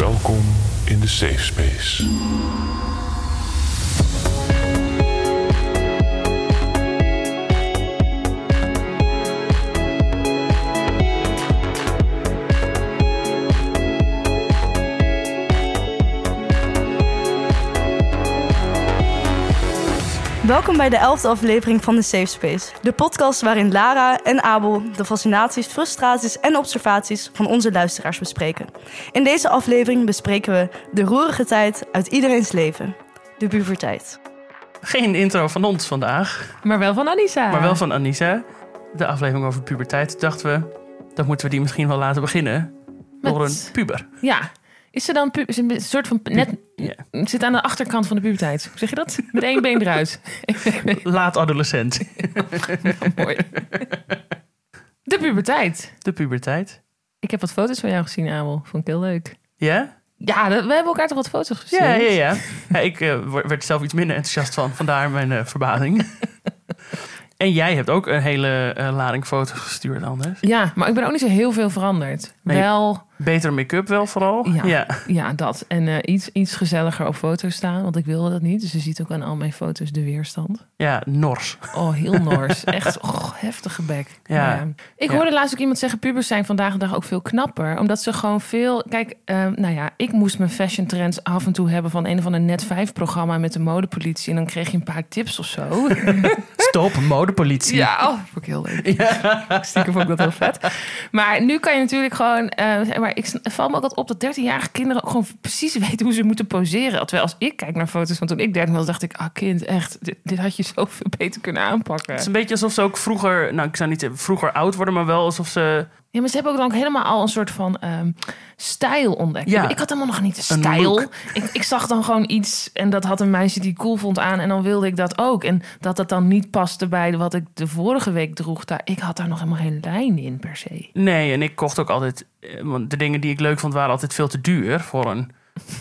Welkom in de safe space. Welkom bij de elfde aflevering van de Safe Space. De podcast waarin Lara en Abel de fascinaties, frustraties en observaties van onze luisteraars bespreken. In deze aflevering bespreken we de roerige tijd uit iedereen's leven. De puberteit. Geen intro van ons vandaag, Maar wel van Anissa. maar wel van Anissa. De aflevering over puberteit. Dachten we, dan moeten we die misschien wel laten beginnen. Door Met- een puber. Ja. Is ze dan is een soort van net zit aan de achterkant van de puberteit? Hoe zeg je dat? Met één been eruit. Laat adolescent. Mooi. De puberteit. De puberteit. Ik heb wat foto's van jou gezien, Abel. Vond ik heel leuk. Ja? Ja, we hebben elkaar toch wat foto's gezien? Ja, ja, ja. ja ik word- werd zelf iets minder enthousiast van. Vandaar mijn eh, verbazing. en jij hebt ook een hele eh, lading foto's gestuurd anders. Ja, maar ik ben ook niet zo heel veel veranderd. Nee. Wel, Betere make-up wel vooral. Ja. ja. ja, dat. En eh, iets, iets gezelliger op foto's staan, want ik wilde dat niet. Dus je ziet ook aan al mijn foto's de weerstand. Ja, nors. Oh, heel nors. Echt oh, heftige bek. Ja. Ik Ja. hoorde laatst ook iemand zeggen... pubers zijn vandaag de dag ook veel knapper. Omdat ze gewoon veel... Kijk, eh, nou ja, ik moest mijn fashion trends af en toe hebben... van een of ander net 5 programma met de modepolitie. En dan kreeg je een paar tips of zo. Stop, modepolitie. ja, oh, vond ik heel leuk. Stiekem vond ik dat heel vet. Maar nu kan je natuurlijk gewoon... zeg maar ik valt me ook altijd op dat 13-jarige kinderen... ook gewoon precies weten hoe ze moeten poseren. Terwijl als ik kijk naar foto's van toen ik 13 was... dacht ik, ah kind, echt, dit, dit had je zoveel beter kunnen aanpakken. Het is een beetje alsof ze ook vroeger, nou ik zou niet vroeger oud worden, maar wel alsof ze Ja, maar ze hebben ook dan ook helemaal al een soort van ehm, stijl ontdekt. Ja. Ik had helemaal nog niet de Een stijl. Ik, ik zag dan gewoon iets en dat had een meisje die ik cool vond aan. En dan wilde ik dat ook. En dat dat dan niet paste bij wat ik de vorige week droeg. Daar, ik had daar nog helemaal geen lijn in per se. Nee, en ik kocht ook altijd... eh, Want de dingen die ik leuk vond waren altijd veel te duur voor een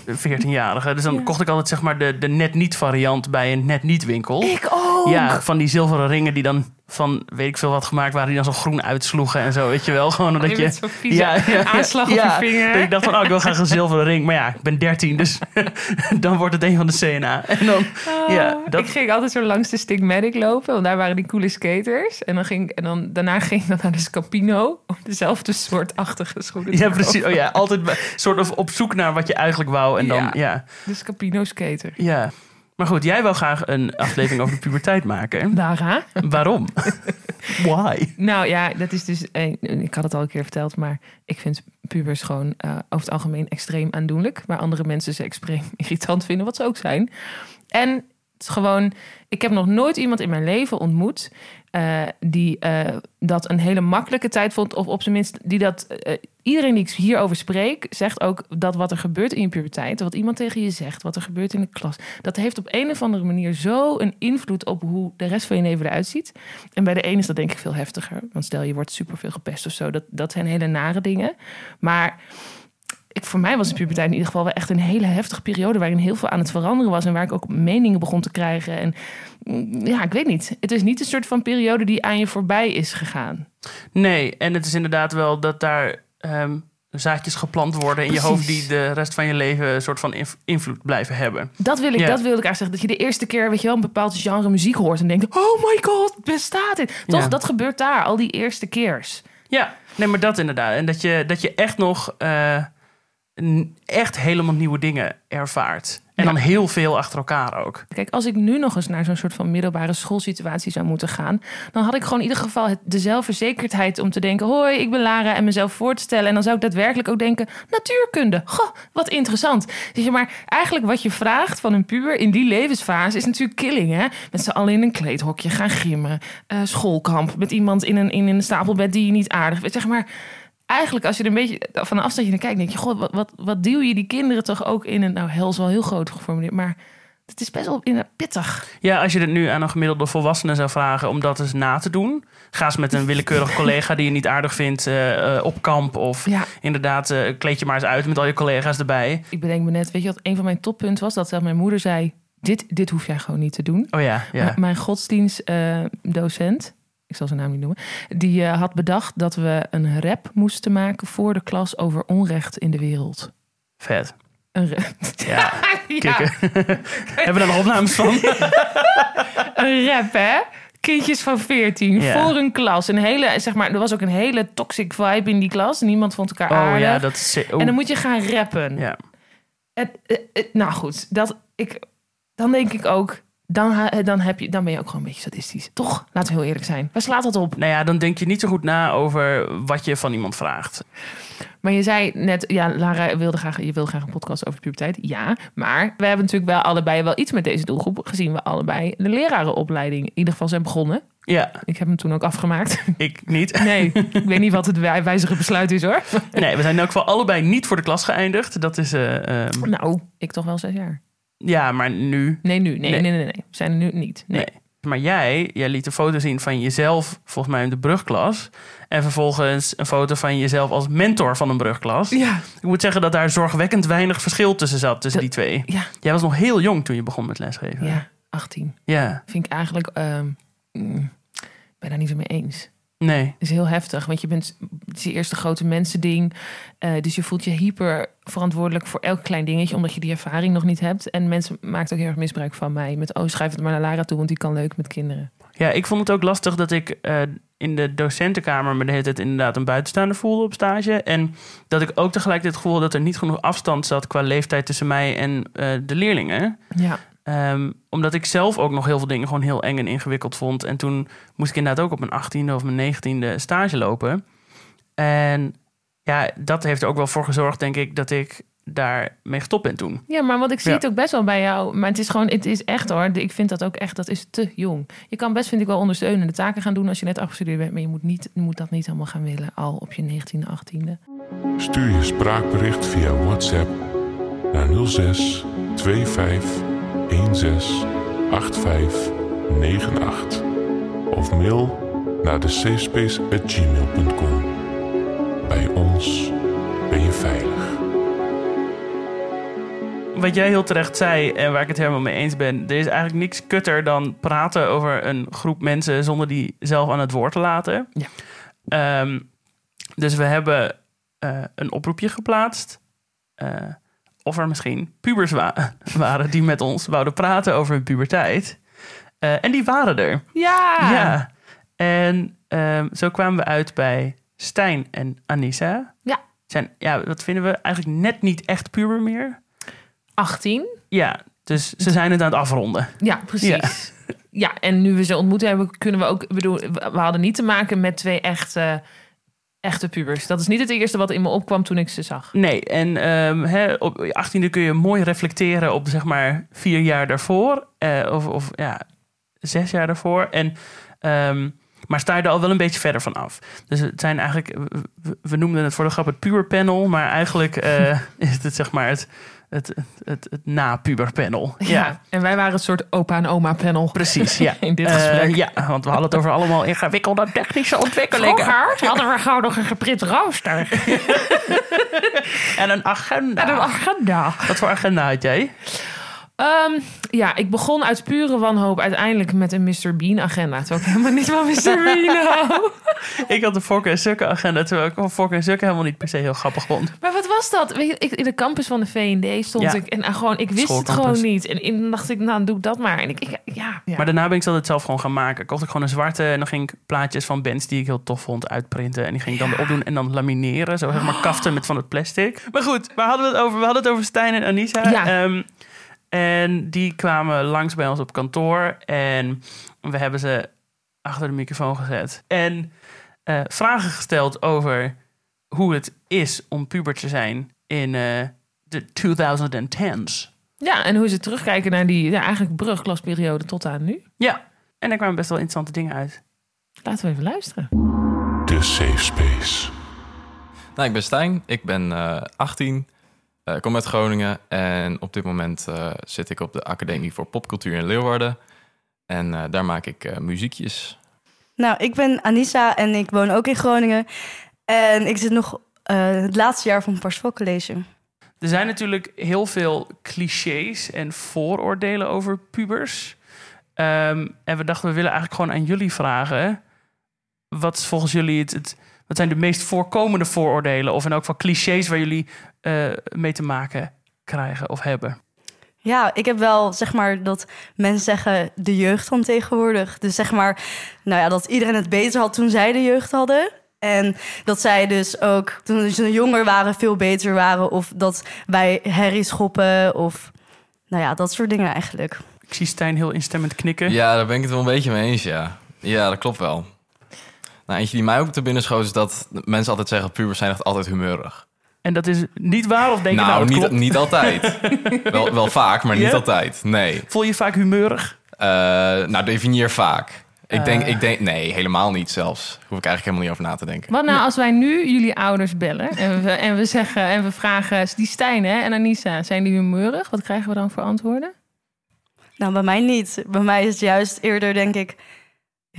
14-jarige. Dus dan Ja. kocht ik altijd zeg maar de, de net niet variant bij een net niet winkel. Ik ook! Ja, van die zilveren ringen die dan van weet ik veel wat gemaakt waren, die dan zo groen uitsloegen en zo, weet je wel. Gewoon omdat Die je. met zo'n vieze aanslag op je vinger. Ik dacht van, oh, ik wil graag een zilveren ring. Maar ja, ik ben 13, dus dan wordt het een van de CNA. En dan, ja, dat, Ah, Ik ging altijd zo langs de Stigmatic lopen, want daar waren die coole skaters. En dan, ging, en dan daarna ging ik dan naar de Scapino om dezelfde soortachtige schoenen ja, precies. Oh ja, altijd soort of op zoek naar wat je eigenlijk wou. En dan, Ja. ja. De Scapino skater. Ja. Maar goed, jij wil graag een aflevering over de puberteit maken. Lara? Waarom? Why? Nou ja, dat is dus. eh, Ik had het al een keer verteld, maar ik vind pubers gewoon eh, over het algemeen extreem aandoenlijk. Waar andere mensen ze extreem irritant vinden, wat ze ook zijn. En het is gewoon. Ik heb nog nooit iemand in mijn leven ontmoet. Eh, die eh, dat een hele makkelijke tijd vond. Of op zijn minst die dat. eh, iedereen die ik hierover spreek, zegt ook dat wat er gebeurt in je puberteit. Wat iemand tegen je zegt, wat er gebeurt in de klas. Dat heeft op een of andere manier zo een invloed op hoe de rest van je leven eruit ziet. En bij de ene is dat denk ik veel heftiger. Want stel je wordt superveel gepest of zo. Dat, dat zijn hele nare dingen. Maar ik, voor mij was de puberteit in ieder geval wel echt een hele heftige periode... waarin heel veel aan het veranderen was... en waar ik ook meningen begon te krijgen. En mm, ja, ik weet niet. Het is niet een soort van periode die aan je voorbij is gegaan. Nee, en het is inderdaad wel dat daar ehm, zaadjes geplant worden in je hoofd die de rest van je leven een soort van inv- invloed blijven hebben. Dat wil ik, Ja. dat wilde ik eigenlijk zeggen. Dat je de eerste keer, weet je wel, een bepaald genre muziek hoort... en denkt, oh my god, bestaat dit? Toch, Ja. dat gebeurt daar, al die eerste keers. Ja, nee, maar dat inderdaad. En dat je, dat je echt nog eh, echt helemaal nieuwe dingen ervaart. En Ja. dan heel veel achter elkaar ook. Kijk, als ik nu nog eens naar zo'n soort van middelbare schoolsituatie zou moeten gaan, dan had ik gewoon in ieder geval het, de zelfverzekerdheid om te denken: hoi, ik ben Lara en mezelf voor te stellen. En dan zou ik daadwerkelijk ook denken: natuurkunde. Goh, wat interessant. Zeg je maar, eigenlijk wat je vraagt van een puber in die levensfase is natuurlijk killing, hè? Met z'n allen in een kleedhokje gaan gimmen, eh, schoolkamp met iemand in een, in een stapelbed die je niet aardig vindt. Zeg maar. Eigenlijk, als je er een beetje van een afstandje naar kijkt, denk je: God, wat, wat, wat duw je die kinderen toch ook in een. Nou, hel is wel heel groot geformuleerd, maar het is best wel pittig. Ja, als je dit nu aan een gemiddelde volwassene zou vragen om dat eens na te doen. Ga eens met een willekeurig collega die je niet aardig vindt eh, eh, op kamp. Of Ja, inderdaad, eh, kleed je maar eens uit met al je collega's erbij. ik bedenk me net, weet je wat een van mijn toppunten was? Dat zelfs mijn moeder zei, dit, dit hoef jij gewoon niet te doen. Oh ja, ja. Mijn godsdienstdocent, ik zal zijn naam niet noemen, die eh, had bedacht dat we een rap moesten maken voor de klas over onrecht in de wereld. Vet. Een Ja. Hebben we daar opnames van? een rap, hè? Kindjes van 14 Ja. voor een klas. Een hele, zeg maar, er was ook een hele toxic vibe in die klas. Niemand vond elkaar Oh aardig. ja, dat is... Oh, En dan moet je gaan rappen. ja. Het, het- het- nou goed, dat, ik, dan denk ik ook, dan, ha- dan, heb je, dan ben je ook gewoon een beetje sadistisch. Toch? Laten we heel eerlijk zijn. Waar slaat dat op? Nou ja, dan denk je niet zo goed na over wat je van iemand vraagt. Maar je zei net, ja, Lara wilde graag, je wil graag een podcast over de puberteit. Ja, maar we hebben natuurlijk wel allebei wel iets met deze doelgroep. Gezien we allebei de lerarenopleiding in ieder geval zijn begonnen. Ja, Ik heb hem toen ook afgemaakt. ik niet. Nee, ik weet niet wat het wij- wijzige besluit is hoor. Nee, we zijn in elk geval allebei niet voor de klas geëindigd. Dat is... eh, ehm, Nou, ik toch wel zes jaar. Ja, maar nu... Nee, nu. Nee, Nee. nee, nee, nee. We zijn er nu niet. Nee. Nee. Maar jij, jij liet een foto zien van jezelf, volgens mij in de brugklas. En vervolgens een foto van jezelf als mentor van een brugklas. Ja, Ik moet zeggen dat daar zorgwekkend weinig verschil tussen zat, tussen die twee. ja, Jij was nog heel jong toen je begon met lesgeven. ja. 18. Ja. Vind ik eigenlijk... ehm, mm, ben daar niet zo mee eens. Nee. Het is heel heftig, want je bent het is je eerste grote mensending. Eh, dus je voelt je hyper verantwoordelijk voor elk klein dingetje, omdat je die ervaring nog niet hebt. En mensen maken ook heel erg misbruik van mij. Met, oh, schrijf het maar naar Lara toe, want die kan leuk met kinderen. Ja, ik vond het ook lastig dat ik eh, in de docentenkamer me de hele tijd inderdaad een buitenstaander voelde op stage. En dat ik ook tegelijkertijd het gevoel dat er niet genoeg afstand zat qua leeftijd tussen mij en eh, de leerlingen. Ja, Ehm, omdat ik zelf ook nog heel veel dingen gewoon heel eng en ingewikkeld vond. En toen moest ik inderdaad ook op mijn 18e of mijn 19e stage lopen. En ja, dat heeft er ook wel voor gezorgd, denk ik, dat ik daar mee gestopt ben toen. ja maar wat ik zie Ja. het ook best wel bij jou. Maar het is gewoon, het is echt hoor. Ik vind dat ook echt, dat is te jong. Je kan best, vind ik wel, ondersteunende taken gaan doen als je net afgestudeerd bent. Maar je moet, niet, je moet dat niet allemaal gaan willen al op je 19e, 18e. Stuur je spraakbericht via WhatsApp naar 06 25 16 85 98 of mail naar de safespace@gmail.com. Bij ons ben je veilig. Wat jij heel terecht zei en waar ik het helemaal mee eens ben, er is eigenlijk niks kutter dan praten over een groep mensen zonder die zelf aan het woord te laten. Ja. Ehm, dus we hebben eh, een oproepje geplaatst. eh, of er misschien pubers wa- waren die met ons wouden praten over hun puberteit. Eh, en die waren er. Ja! Ja. En ehm, zo kwamen we uit bij Stijn en Anissa. Ja. Zijn, ja, dat vinden we eigenlijk net niet echt puber meer. 18? Ja, dus ze zijn het aan het afronden. Ja, precies. Ja. en nu we ze ontmoet hebben, kunnen we ook... bedoel, we we hadden niet te maken met twee echte, echte pubers. Dat is niet het eerste wat in me opkwam toen ik ze zag. Nee, en ehm, hè, op je 18e kun je mooi reflecteren op zeg maar vier jaar daarvoor. eh, of, of ja, zes jaar daarvoor. En, ehm, maar sta je er al wel een beetje verder van af. Dus het zijn eigenlijk, we, we noemden het voor de grap het puberpanel. Maar eigenlijk eh, is het zeg maar het, het, het, het, na-puberpanel. Ja. En wij waren een soort opa en oma panel. Precies, ja. In dit Eh, gesprek. ja, want we hadden het over allemaal ingewikkelde technische ontwikkelingen. Vroeger hadden we gauw nog een geprint rooster. En een agenda. En een agenda. Wat voor agenda had jij? Ehm, ja, ik begon uit pure wanhoop uiteindelijk met een Mr. Bean agenda. Terwijl ik helemaal niet van Mr. Bean hou. Ik had de Fokker en Sukken agenda, terwijl ik Fokker en Sukken helemaal niet per se heel grappig vond. Maar wat was dat? Weet je, ik, in de campus van de V&D stond Ja. ik en uh, gewoon, ik wist het gewoon niet. En in dacht ik, nou doe ik dat maar. En ik, ik ja, ja. Maar daarna ben ik altijd zelf gewoon gaan maken. Kocht ik gewoon een zwarte en dan ging ik plaatjes van bands die ik heel tof vond uitprinten. En die ging ik dan erop doen en dan lamineren. Zo zeg maar kaften met van het plastic. Maar goed, waar hadden we het over? We hadden het over Stijn en Anissa. Ja. Ehm, en die kwamen langs bij ons op kantoor. En we hebben ze achter de microfoon gezet. En eh, vragen gesteld over hoe het is om puber te zijn in eh, de 2010s. ja, en hoe ze terugkijken naar die ja, eigenlijk brugklasperiode tot aan nu. Ja, en daar kwamen best wel interessante dingen uit. Laten we even luisteren. De Safe Space. Nou, ik ben Stijn, ik ben eh 18, eh, ik kom uit Groningen en op dit moment eh, zit ik op de Academie voor Popcultuur in Leeuwarden. En eh, daar maak ik eh, muziekjes. Nou, ik ben Anissa en ik woon ook in Groningen. En ik zit nog eh, het laatste jaar van het College. Er zijn natuurlijk heel veel clichés en vooroordelen over pubers. Ehm, en we dachten, we willen eigenlijk gewoon aan jullie vragen. Wat is volgens jullie het, het Wat zijn de meest voorkomende vooroordelen of in elk geval clichés waar jullie eh, mee te maken krijgen of hebben? Ja, ik heb wel zeg maar dat mensen zeggen de jeugd van tegenwoordig. Dus zeg maar, nou ja, dat iedereen het beter had toen zij de jeugd hadden. En dat zij dus ook toen ze jonger waren veel beter waren. Of dat wij herrie schoppen of nou ja, dat soort dingen eigenlijk. Ik zie Stijn heel instemmend knikken. Ja, daar ben ik het wel een beetje mee eens, ja. Ja, dat klopt wel. Nou, eentje die mij ook te binnen schoot is dat mensen altijd zeggen... pubers zijn echt altijd humeurig. En dat is niet waar of denk je nou, nou, het niet, klopt? niet altijd. wel, wel vaak, maar niet altijd. Nee. Voel je je vaak humeurig? Eh, nou, definieer vaak. Ik denk, Eh. ik denk, nee, helemaal niet zelfs. Hoef ik eigenlijk helemaal niet over na te denken. Wat nou als wij nu jullie ouders bellen en we, en we zeggen en we vragen die Stijn hè, en Anissa, zijn die humeurig? Wat krijgen we dan voor antwoorden? Nou, bij mij niet. Bij mij is het juist eerder, denk ik,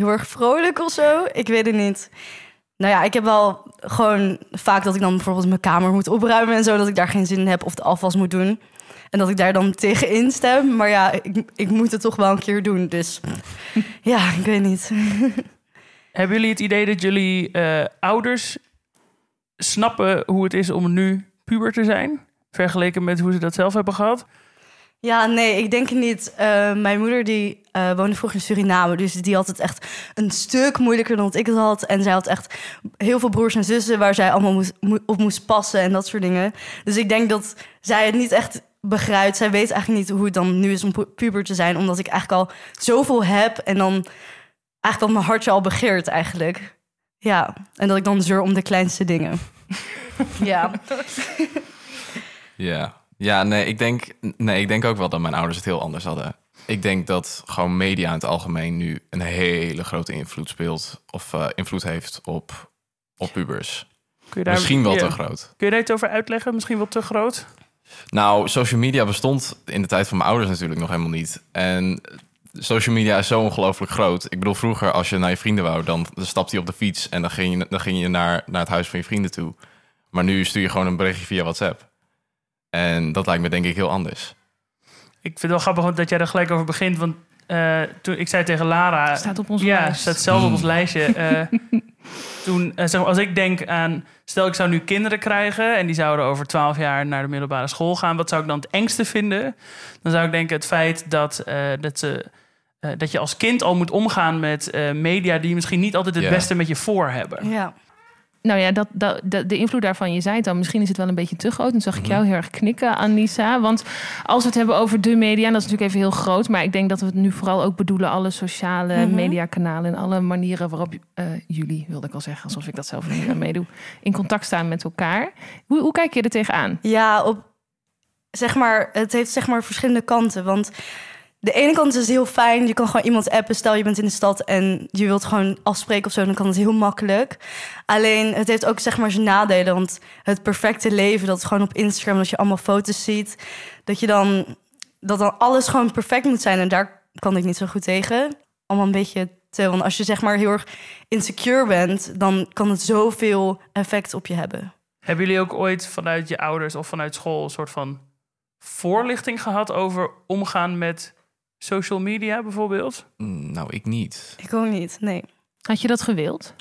heel erg vrolijk of zo. Ik weet het niet. Nou ja, ik heb wel gewoon vaak dat ik dan bijvoorbeeld mijn kamer moet opruimen en zo, dat ik daar geen zin in heb of de afwas moet doen. En dat ik daar dan tegen instem. Maar ja, ik, ik moet het toch wel een keer doen. Dus ja, ik weet niet. Hebben jullie het idee dat jullie eh, ouders snappen hoe het is om nu puber te zijn? Vergeleken met hoe ze dat zelf hebben gehad? Ja, nee, ik denk het niet. Eh, mijn moeder die eh, woonde vroeger in Suriname, dus die had het echt een stuk moeilijker dan dat ik het had. En zij had echt heel veel broers en zussen waar zij allemaal moest, op moest passen en dat soort dingen. Dus ik denk dat zij het niet echt begrijpt. Zij weet eigenlijk niet hoe het dan nu is om pu- puber te zijn, omdat ik eigenlijk al zoveel heb en dan eigenlijk al mijn hartje al begeert eigenlijk. Ja, en dat ik dan zeur om de kleinste dingen. ja. Ja. Ja, nee ik, denk, nee, ik denk ook wel dat mijn ouders het heel anders hadden. Ik denk dat gewoon media in het algemeen nu een hele grote invloed speelt. Of eh, invloed heeft op, op pubers. Kun je daar, Misschien wel ja. te groot. Kun je daar iets over uitleggen? Misschien wel te groot? Nou, social media bestond in de tijd van mijn ouders natuurlijk nog helemaal niet. En social media is zo ongelooflijk groot. Ik bedoel, vroeger als je naar je vrienden wou, dan stapte je op de fiets en dan ging je, dan ging je naar, naar het huis van je vrienden toe. Maar nu stuur je gewoon een berichtje via WhatsApp. En dat lijkt me denk ik heel anders. Ik vind het wel grappig dat jij er gelijk over begint. Want eh, toen ik zei tegen Lara... Staat op onze ja, lijst. staat zelf op ons Hmm. lijstje. eh, toen, eh, zeg maar, als ik denk aan... Stel, ik zou nu kinderen krijgen... en die zouden over twaalf jaar naar de middelbare school gaan. Wat zou ik dan het engste vinden? Dan zou ik denken het feit dat, eh, dat, ze, dat je als kind al moet omgaan met eh, media... die misschien niet altijd het beste met je voor hebben. ja. Nou ja, dat, dat, de, de invloed daarvan, je zei het al, misschien is het wel een beetje te groot. Dan zag ik jou heel erg knikken, Anissa. Want als we het hebben over de media, en dat is natuurlijk even heel groot, maar ik denk dat we het nu vooral ook bedoelen, alle sociale Mhm. mediakanalen en alle manieren waarop eh, jullie, wilde ik al zeggen, alsof ik dat zelf niet aan meedoe, in contact staan met elkaar. Hoe, hoe kijk je er tegenaan? Ja, op, zeg maar, het heeft zeg maar verschillende kanten. Want de ene kant is het heel fijn. Je kan gewoon iemand appen. Stel je bent in de stad en je wilt gewoon afspreken of zo. Dan kan het heel makkelijk. Alleen het heeft ook zeg maar zijn nadelen. Want het perfecte leven, dat gewoon op Instagram. Dat je allemaal foto's ziet. Dat je dan, dat dan alles gewoon perfect moet zijn. En daar kan ik niet zo goed tegen. Allemaal een beetje te. Want als je zeg maar heel erg insecure bent, dan kan het zoveel effect op je hebben. Hebben jullie ook ooit vanuit je ouders of vanuit school... een soort van voorlichting gehad over omgaan met social media bijvoorbeeld? Mm, Nou, ik niet. Ik ook niet, nee. Had je dat gewild?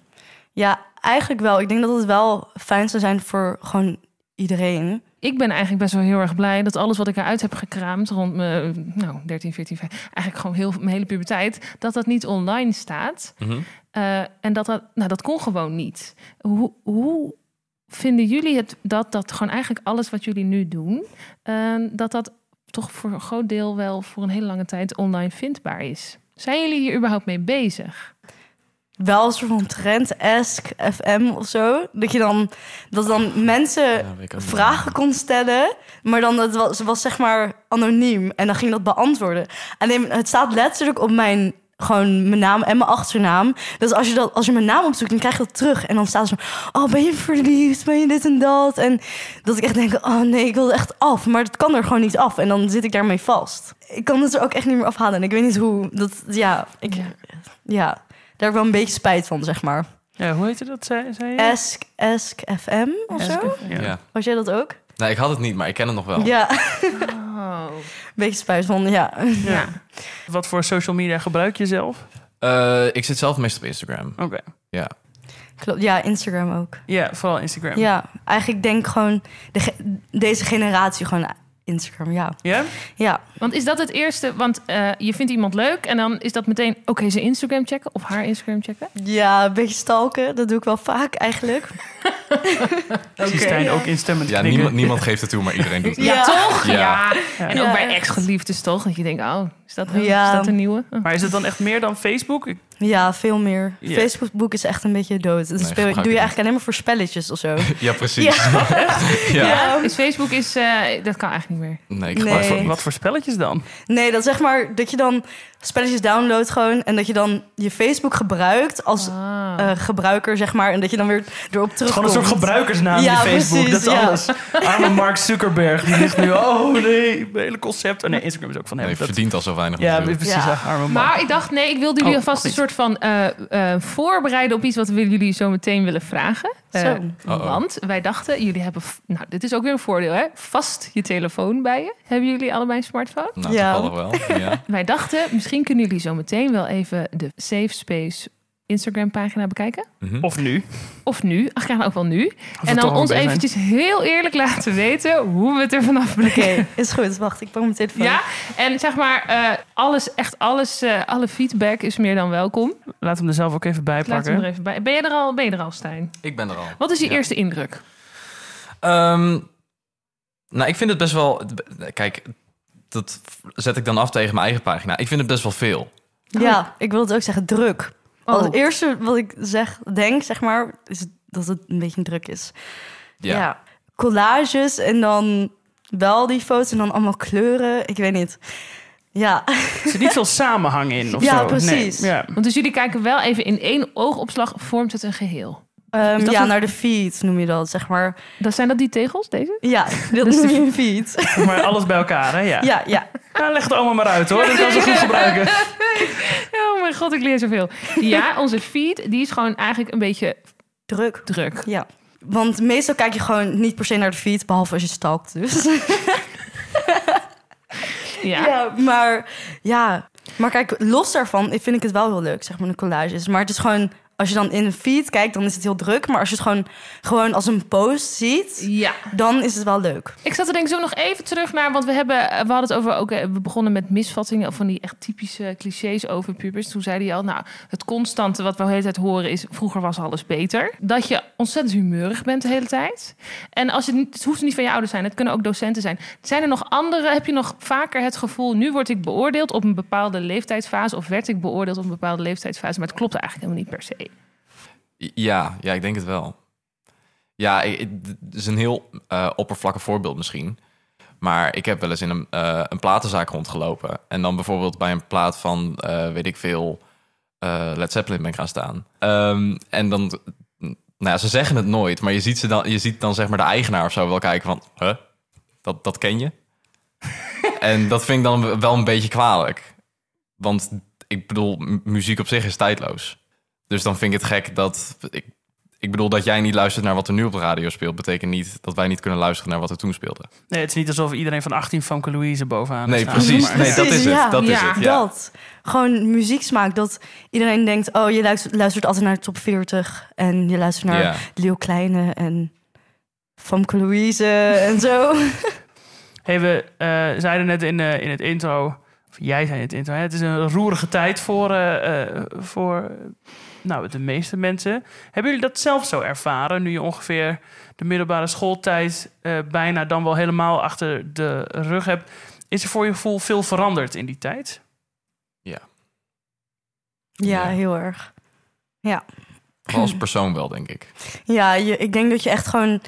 Ja, eigenlijk wel. Ik denk dat het wel fijn zou zijn voor gewoon iedereen. Ik ben eigenlijk best wel heel erg blij dat alles wat ik eruit heb gekraamd rond mijn nou, 13, 14, 15, eigenlijk gewoon heel, mijn hele puberteit, dat dat niet online staat. Mhm. Eh, en dat dat, nou, dat kon gewoon niet. Hoe, hoe vinden jullie het dat dat gewoon eigenlijk alles wat jullie nu doen, eh, dat dat toch voor een groot deel wel voor een hele lange tijd online vindbaar is? Zijn jullie hier überhaupt mee bezig? Wel een soort van trend, Ask FM of zo. Dat je dan, dat dan mensen Ja, vragen kon stellen. Maar dan het was, was zeg maar anoniem. En dan ging dat beantwoorden. Alleen het staat letterlijk op mijn gewoon mijn naam en mijn achternaam. Dus als je dat als je mijn naam opzoekt, dan krijg je dat terug. En dan staat er zo: Oh, ben je verliefd? Ben je dit en dat? En dat ik echt denk: Oh nee, ik wil echt af. Maar dat kan er gewoon niet af. En dan zit ik daarmee vast. Ik kan het er ook echt niet meer afhalen. En ik weet niet hoe. Dat ja, ik Ja. ja, daar heb ik wel een beetje spijt van, zeg maar. Ja, hoe heette dat, zei, zei je? Ask, Ask FM of Ask zo? Ja. Ja. Was jij dat ook? Nee, ik had het niet, maar ik ken het nog wel. Ja, Oh. een beetje van, ja. Ja. Wat voor social media gebruik je zelf? Eh, ik zit zelf meestal op Instagram. Oké. Ja. Klopt. Ja, Instagram ook. Ja, vooral Instagram. Ja, eigenlijk denk ik gewoon de ge- deze generatie gewoon Instagram. Ja, Ja? ja, Want is dat het eerste? Want eh, je vindt iemand leuk en dan is dat meteen... Oké, zijn Instagram checken of haar Instagram checken? ja, een beetje stalken. Dat doe ik wel vaak eigenlijk. Zie Stijn ja. ook instemmend Ja, niemand, niemand geeft het toe, maar iedereen doet het. Ja. Ja, toch? Ja. Ja. En ook bij echt. ex-geliefdes toch? Dat je denkt, oh, is dat, Ja. is dat een nieuwe? Oh. Maar is het dan echt meer dan Facebook? Ik- Ja, veel meer. Facebook is echt een beetje dood. Dat Nee, speel, gebruik doe je eigenlijk alleen maar voor spelletjes of zo. Ja, precies. Ja. Ja. Is Facebook is, eh, dat kan eigenlijk niet meer. Nee, ik Nee. Wat voor spelletjes dan? Nee, dat zeg maar dat je dan spelletjes downloadt gewoon en dat je dan je Facebook gebruikt als Ah. eh, gebruiker zeg maar en dat je dan weer erop terugkomt. Gewoon een soort gebruikersnaam Ja, in je Facebook. precies, dat is ja. alles. Arme Mark Zuckerberg. Die ligt nu, oh nee, mijn hele concept. Oh nee, Instagram is ook van hem. Nee, Dat- verdient al zo weinig. ja, natuurlijk. precies. Ja. Arme Mark. Maar ik dacht, nee, ik wilde jullie Oh, alvast een soort van eh, eh, voorbereiden op iets wat we jullie zo meteen willen vragen. Eh, Zo. Uh-oh. want wij dachten, jullie hebben, nou, dit is ook weer een voordeel, hè? Vast je telefoon bij je. Hebben jullie allebei een smartphone? Nou, Ja. toevallig wel. Ja. Wij dachten, misschien kunnen jullie zo meteen wel even de Safe Space Instagram pagina bekijken. Mhm. Of nu. Of nu, ach, gaan ook wel nu. en dan ons eventjes heel eerlijk laten weten hoe we het er vanaf Oké, brengen. is goed. Wacht, ik pak mijn telefoon. Ja, en zeg maar, eh, alles, echt alles, eh, alle feedback is meer dan welkom. Laat hem er zelf ook even bij Laat hem pakken. er even bij. Ben je er al, ben je er al, Stijn? Ik ben er al. Wat is je Ja. eerste indruk? Ehm, nou, ik vind het best wel... Kijk, dat zet ik dan af tegen mijn eigen pagina. Ik vind het best wel veel. Ja, ik wil het ook zeggen, druk. Oh. Als eerste wat ik zeg, denk, zeg maar, is dat het een beetje druk is. Ja. Collages en dan wel die foto's en dan allemaal kleuren. Ik weet niet. Ja, Er zit niet veel samenhang in of Ja, zo. precies. Nee, ja. Want dus jullie kijken wel even in één oogopslag, vormt het een geheel. Ehm, Is ja een- naar de feed noem je dat, zeg maar. Dat zijn dat die tegels, deze? Ja, dat Dus noem de- je een feed. Maar alles bij elkaar, hè? Ja. Ja, ja. Nou, leg het allemaal maar uit, hoor. Dat kan ze goed gebruiken. Oh mijn god, ik leer zoveel. Ja, onze feed, die is gewoon eigenlijk een beetje Druk. druk. Ja. Want meestal kijk je gewoon niet per se naar de feed, behalve als je stalkt dus. Ja. Ja, maar ja. Maar kijk, los daarvan vind ik het wel heel leuk, zeg maar, de collages. Maar het is gewoon, als je dan in een feed kijkt, dan is het heel druk. Maar als je het gewoon, gewoon als een post ziet, ja. dan is het wel leuk. Ik zat er denk ik zo nog even terug naar, want we hebben, we hadden het over ook, eh, we begonnen met misvattingen of van die echt typische clichés over pubers. Toen zei hij al, nou, het constante wat we de hele tijd horen is, vroeger was alles beter. Dat je ontzettend humeurig bent de hele tijd. En als je niet, het hoeft niet van je ouders zijn, het kunnen ook docenten zijn. Zijn er nog andere, heb je nog vaker het gevoel, nu word ik beoordeeld op een bepaalde leeftijdsfase of werd ik beoordeeld op een bepaalde leeftijdsfase, maar het klopt eigenlijk helemaal niet per se. Ja, ja, ik denk het wel. Ja, ik- ik- het is een heel eh, oppervlakkig voorbeeld misschien. Maar ik heb wel eens in een, eh, een platenzaak rondgelopen. En dan bijvoorbeeld bij een plaat van, eh, weet ik veel, Led Zeppelin ben ik gaan staan. Ehm, en dan, nou ja, ze zeggen het nooit. Maar je ziet, ze dan, je ziet dan zeg maar de eigenaar of zo wel kijken van, huh? Dat, dat ken je? en dat vind ik dan wel een beetje kwalijk. Want ik bedoel, muziek op zich is tijdloos. Dus dan vind ik het gek dat. Ik, ik bedoel, dat jij niet luistert naar wat er nu op de radio speelt, betekent niet dat wij niet kunnen luisteren naar wat er toen speelde. Nee, het is niet alsof iedereen van 18 Famke Louise bovenaan Nee, staat. precies. Maar- Nee, dat is het. ja. Dat is Ja. het. Ja. Dat. Gewoon muzieksmaak. Dat iedereen denkt, oh, je luistert, luistert altijd naar de top 40. En je luistert naar Ja. Leo Kleine en Famke Louise en zo. Hey, we eh, zeiden net in, eh, in het intro, of jij zei in het intro, hè, het is een roerige tijd voor, eh, eh, voor nou, de meeste mensen. Hebben jullie dat zelf zo ervaren, nu je ongeveer de middelbare schooltijd eh, bijna dan wel helemaal achter de rug hebt? Is er voor je gevoel veel veranderd in die tijd? Ja, Ja. heel erg. Vooral als persoon wel, denk ik. Ja, je, ik denk dat je echt gewoon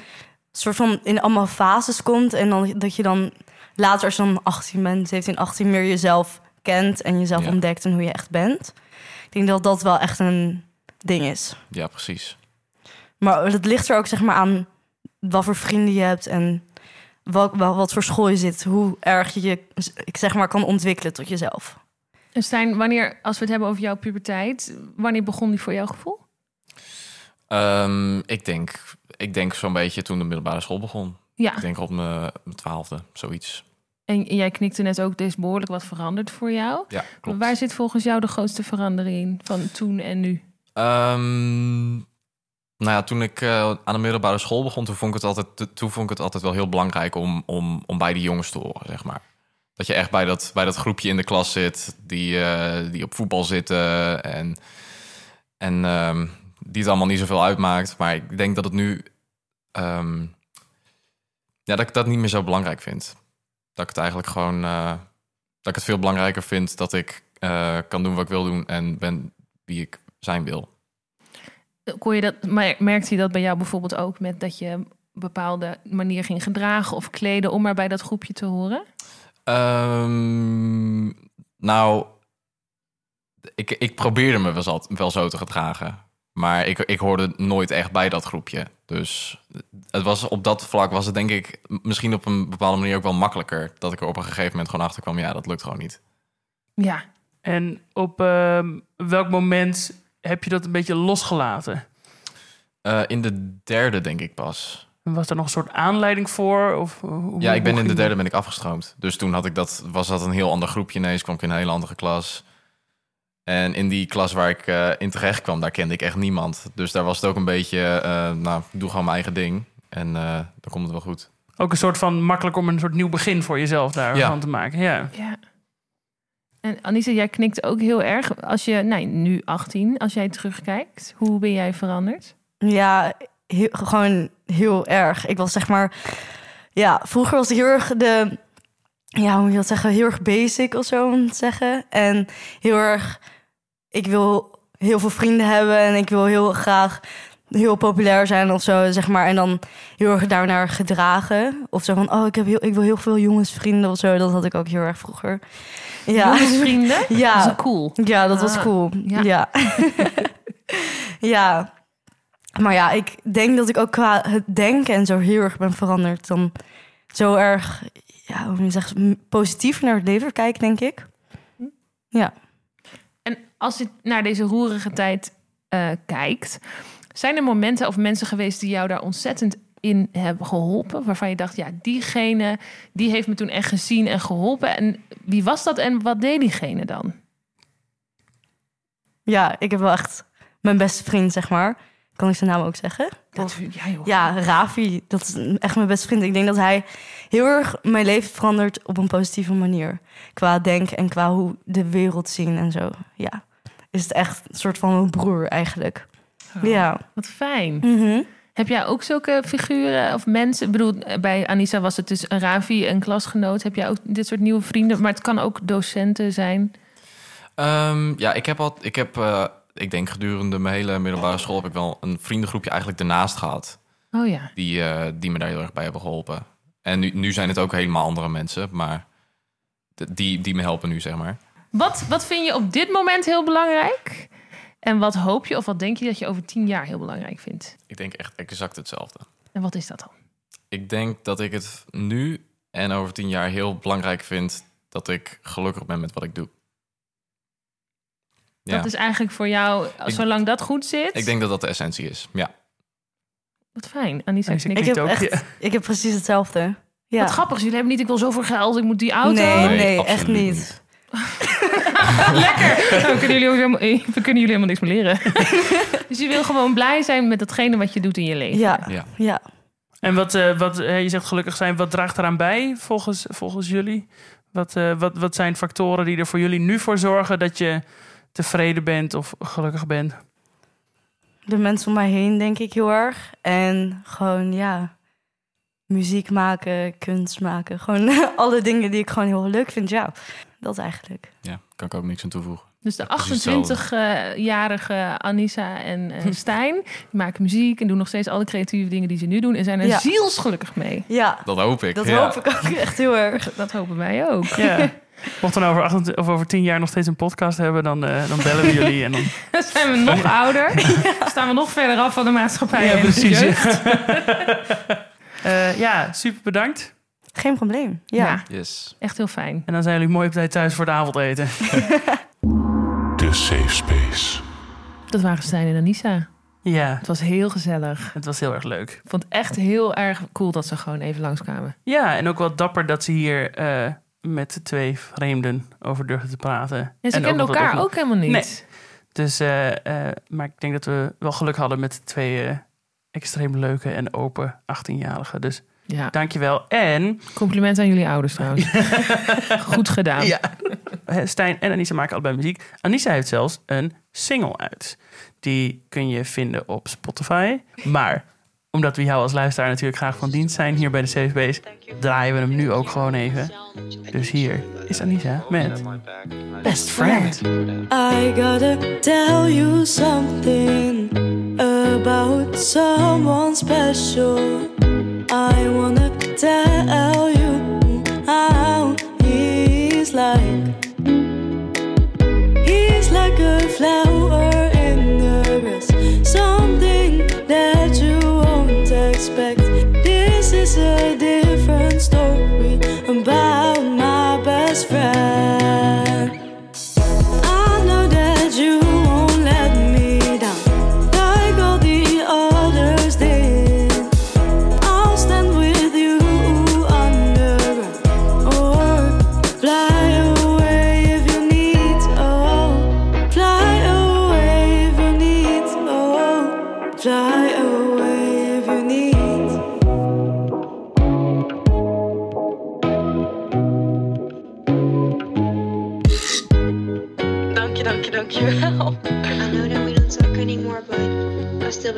soort van in allemaal fases komt. En dan, dat je dan later als je dan 18 bent, 17, 18 meer jezelf kent en jezelf Ja. ontdekt en hoe je echt bent. Ik denk dat dat wel echt een ding is. Ja, precies. Maar het ligt er ook zeg maar aan wat voor vrienden je hebt en wat, wat, wat voor school je zit. Hoe erg je je, ik zeg maar, kan ontwikkelen tot jezelf. En Stijn, wanneer, als we het hebben over jouw puberteit, wanneer begon die voor jouw gevoel? Ehm, ik denk, ik denk zo'n beetje toen de middelbare school begon. Ja, Ik denk op mijn mijn twaalfde, zoiets. En jij knikte net ook, er is behoorlijk wat veranderd voor jou. Ja, klopt. Waar zit volgens jou de grootste verandering van toen en nu? Ehm, Nou ja, toen ik eh, aan de middelbare school begon, toen vond ik het altijd, toen vond ik het altijd wel heel belangrijk om, om, om bij die jongens te horen, zeg maar. Dat je echt bij dat, bij dat groepje in de klas zit, die, eh, die op voetbal zitten en, en ehm, die het allemaal niet zoveel uitmaakt. Maar ik denk dat het nu, ehm, ja, dat ik dat niet meer zo belangrijk vind. Dat ik het eigenlijk gewoon, eh, dat ik het veel belangrijker vind dat ik eh, kan doen wat ik wil doen en ben wie ik zijn wil. Kon je dat, maar merkte je dat bij jou bijvoorbeeld ook met dat je een bepaalde manier ging gedragen of kleden om maar bij dat groepje te horen? Ehm, nou, ik, ik probeerde me wel, zo- wel zo te gedragen. Maar ik, ik hoorde nooit echt bij dat groepje. Dus het was, op dat vlak was het denk ik misschien op een bepaalde manier ook wel makkelijker. Dat ik er op een gegeven moment gewoon achter kwam. Ja, dat lukt gewoon niet. Ja, En op ehm, welk moment heb je dat een beetje losgelaten? Eh, in de derde denk ik pas. Was er nog een soort aanleiding voor? Of, eh, hoe- Ja, ik ben in de derde ben ik afgestroomd. Dus toen had ik dat, was dat een heel ander groepje ineens. Kwam ik in een hele andere klas. En in die klas waar ik eh, in terecht kwam, daar kende ik echt niemand. Dus daar was het ook een beetje, eh, nou, doe gewoon mijn eigen ding. En eh, dan komt het wel goed. Ook een soort van makkelijk om een soort nieuw begin voor jezelf daarvan Ja. te maken. Ja. ja. En Anissa, jij knikt ook heel erg. Als je, nou, nu 18, als jij terugkijkt, hoe ben jij veranderd? Ja, heel- gewoon heel erg. Ik was zeg maar... Ja, vroeger was ik heel erg de... Ja, hoe moet je dat zeggen? Heel erg basic of zo, om te zeggen. En heel erg... Ik wil heel veel vrienden hebben en ik wil heel graag heel populair zijn of zo, zeg maar. En dan heel erg daarnaar gedragen. Of zo van, oh, ik, heb heel, ik wil heel veel jongensvrienden of zo. Dat had ik ook heel erg vroeger. Ja, Jongensvrienden? Dat ja. ook cool. Ja, dat was Ah, cool. ja. Ja. Ja. Maar ja, ik denk dat ik ook qua het denken en zo heel erg ben veranderd. Dan zo erg, ja, hoe moet je zeggen, positief naar het leven kijken, denk ik. Ja. Als je naar deze roerige tijd eh, kijkt, zijn er momenten of mensen geweest die jou daar ontzettend in hebben geholpen? Waarvan je dacht, ja, diegene die heeft me toen echt gezien en geholpen. En wie was dat en wat deed diegene dan? Ja, ik heb wel echt mijn beste vriend, zeg maar. Kan ik zijn naam ook zeggen? Dat, ja, joh. Ja, Ravi, dat is echt mijn beste vriend. Ik denk dat hij heel erg mijn leven verandert op een positieve manier. Qua denken en qua hoe de wereld zien en zo. Ja, is het echt een soort van mijn broer eigenlijk. Oh, Ja. Wat fijn. Mhm. Heb jij ook zulke figuren of mensen? Ik bedoel, bij Anissa was het dus een Ravi, een klasgenoot. Heb jij ook dit soort nieuwe vrienden? Maar het kan ook docenten zijn. Ehm, ja, ik heb al, ik heb, eh, ik denk gedurende mijn hele middelbare school heb ik wel een vriendengroepje eigenlijk ernaast gehad. Oh ja. Die, eh, die me daar heel erg bij hebben geholpen. En nu, nu zijn het ook helemaal andere mensen, maar die, die me helpen nu, zeg maar. Wat, wat vind je op dit moment heel belangrijk? En wat hoop je of wat denk je dat je over tien jaar heel belangrijk vindt? Ik denk echt exact hetzelfde. En wat is dat dan? Ik denk dat ik het nu en over tien jaar heel belangrijk vind dat ik gelukkig ben met wat ik doe. Ja, Dat is eigenlijk voor jou, Ik- zolang dat goed zit. ik denk dat dat de essentie is. Ja. Wat fijn. Anissa Ik- knikt. Ik heb, ook, echt, ja. ik heb precies hetzelfde. Ja. Wat grappig, jullie hebben niet, ik wil zoveel geld, ik moet die auto. Nee, nee, absoluut echt niet. Lekker. Kunnen jullie ook helemaal, eh, we kunnen jullie helemaal niks meer leren. dus je wil gewoon blij zijn met datgene wat je doet in je leven. Ja, Ja. ja. En wat, eh, wat eh, je zegt gelukkig zijn, wat draagt eraan bij volgens, volgens jullie? Wat, eh, wat, wat zijn factoren die er voor jullie nu voor zorgen dat je tevreden bent of gelukkig bent? De mensen om mij heen, denk ik heel erg. En gewoon, ja, muziek maken, kunst maken. Gewoon alle dingen die ik gewoon heel leuk vind. Ja, dat eigenlijk. ja, kan ik ook niks aan toevoegen. Dus de Precies 28-jarige Anissa en eh, Stijn die maken muziek en doen nog steeds alle creatieve dingen die ze nu doen en zijn er Ja. zielsgelukkig mee. Ja, Dat hoop ik. dat ja. hoop ik ook echt heel erg. Dat hopen wij ook. Ja. Mochten we nou over, 28 of over tien jaar nog steeds een podcast hebben, dan, eh, dan bellen we jullie. En dan... Dan zijn we nog ouder. Staan we nog verder af van de maatschappij. Ja, en de precies. jeugd. Eh, ja, super bedankt. Geen probleem. Ja. Ja. Yes. echt heel fijn. En dan zijn jullie mooi op tijd thuis voor het avondeten. De Safe Space. Dat waren Stijn en Anissa. Ja, Het was heel gezellig. het was heel erg leuk. Ik vond het echt heel erg cool dat ze gewoon even langskwamen. Ja, en ook wel dapper dat ze hier eh, met de twee vreemden over durfden te praten. En ze En kenden elkaar ook helemaal niet. Nee. Dus, eh, eh, maar ik denk dat we wel geluk hadden met de twee, eh, extreem leuke en open 18-jarige. Dus Ja, dankjewel. En compliment aan jullie ouders trouwens. Goed gedaan. ja, Stijn en Anissa maken allebei muziek. Anissa heeft zelfs een single uit. Die kun je vinden op Spotify. Maar omdat we jou als luisteraar natuurlijk graag van dienst zijn hier bij de Safe Space, draaien we hem nu ook gewoon even. Dus hier is Anissa met Best Friend. I gotta tell you something about someone special. I wanna tell you how he's like. He's like a flower in the grass, something that you won't expect. This is a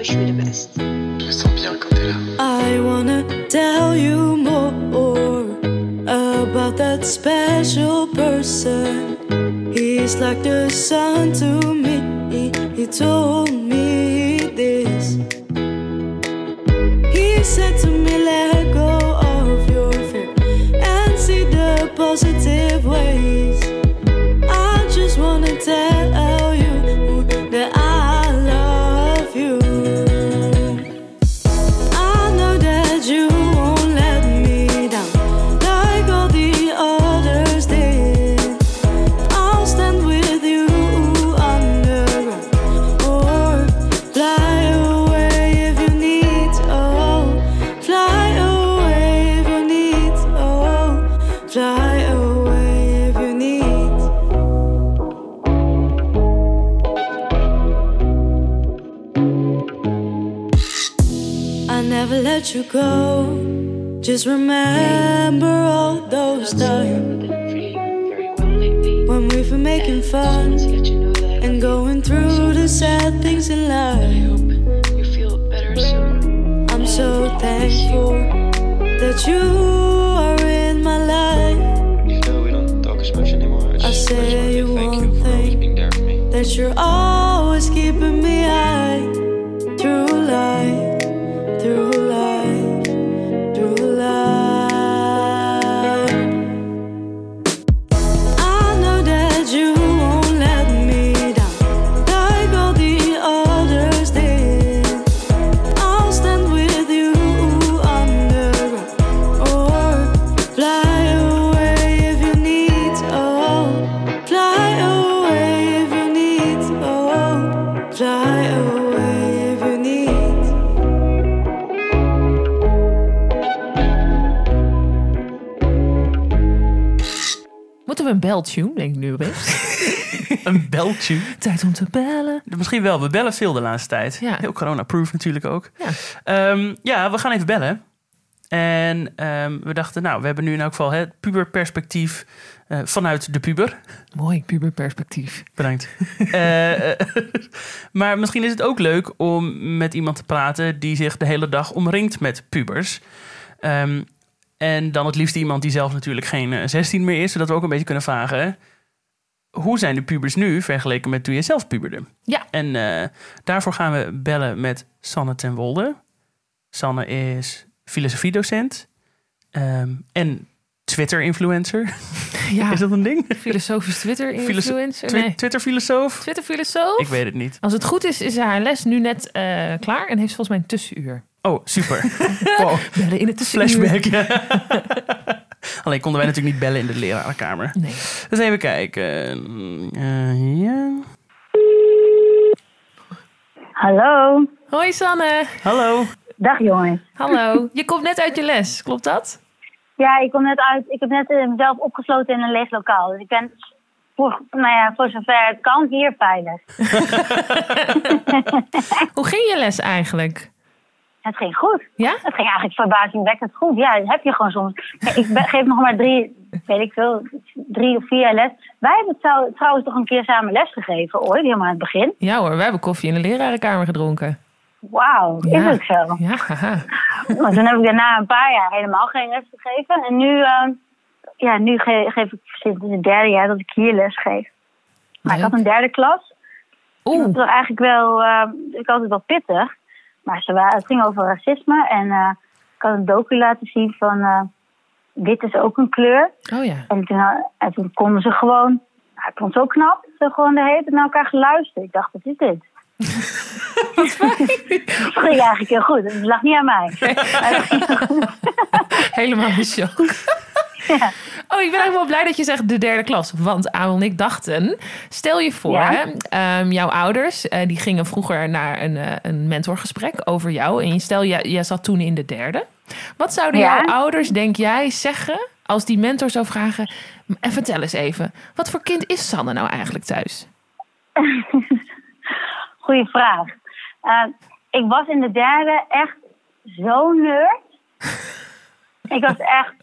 I still wish you the best. I wanna tell you more about that special person. He's like the sun to me. He told me beltune, denk ik nu opeens. Een beltje. Tijd om te bellen. Misschien wel. We bellen veel de laatste tijd. Ja. Heel corona-proof natuurlijk ook. Ja. Ehm, ja, we gaan even bellen. En ehm, we dachten, nou, we hebben nu in elk geval het puberperspectief eh vanuit de puber. Mooi puberperspectief. Bedankt. Eh, eh, maar misschien is het ook leuk om met iemand te praten die zich de hele dag omringt met pubers. Ehm, en dan het liefst iemand die zelf natuurlijk geen eh, 16 meer is, zodat we ook een beetje kunnen vragen. Hoe zijn de pubers nu vergeleken met toen je zelf puberde? Ja. En eh, daarvoor gaan we bellen met Sanne ten Wolde. Sanne is filosofiedocent ehm, en Twitter-influencer. Ja, Is dat een ding? filosofisch Twitter-influencer. Twi- Nee, Twitter-filosoof? Twitter-filosoof. Ik weet het niet. Als het goed is, is haar les nu net eh, klaar en heeft ze volgens mij een tussenuur. Oh, super. wow. Bellen in het tussenuur. Flashback. Alleen konden wij natuurlijk niet bellen in de lerarenkamer. Nee. Dus even kijken. Eh, ja. Hallo. Hoi Sanne. Hallo. Dag jongens. Hallo. Je komt net uit je les, klopt dat? Ja, ik kom net uit. Ik heb net eh, mezelf opgesloten in een leeg lokaal. Dus ik ben voor, nou ja, voor zover het kan hier veilig. Hoe ging je les eigenlijk? Het ging goed. Ja? Het ging eigenlijk verbazingwekkend goed. Ja, dat heb je gewoon soms. Ik geef nog maar drie, weet ik veel, drie of vier jaar les. Wij hebben trou- trouwens toch een keer samen les gegeven ooit, helemaal aan het begin. Ja hoor, we hebben koffie in de lerarenkamer gedronken. Wauw, is Ja. het zo? Ja. Maar toen heb ik daarna een paar jaar helemaal geen les gegeven. En nu, eh, ja, nu ge- geef ik sinds het derde jaar dat ik hier les geef. Maar ik had een derde klas. Dat Oeh, was eigenlijk wel, ik had het wel pittig. Maar ze waren, het ging over racisme. En eh, ik had een docu laten zien van, eh, dit is ook een kleur. oh ja. En toen, eh, en toen konden ze gewoon, nou, ik vond het zo knap. Ze gewoon de hele tijd naar elkaar geluisterd. Ik dacht, wat is dit? Dat ging eigenlijk heel goed. Het lag niet aan mij. Helemaal in shock. Ja. Oh, ik ben eigenlijk wel blij dat je zegt de derde klas. Want Aal en ik dachten, stel je voor, Ja. hè, ehm, jouw ouders eh, die gingen vroeger naar een, eh, een mentorgesprek over jou. En je stel, jij, jij zat toen in de derde. Wat zouden Ja. jouw ouders, denk jij, zeggen als die mentor zou vragen... En vertel eens even, wat voor kind is Sanne nou eigenlijk thuis? Goeie vraag. Eh, ik was in de derde echt zo nerd. ik was echt,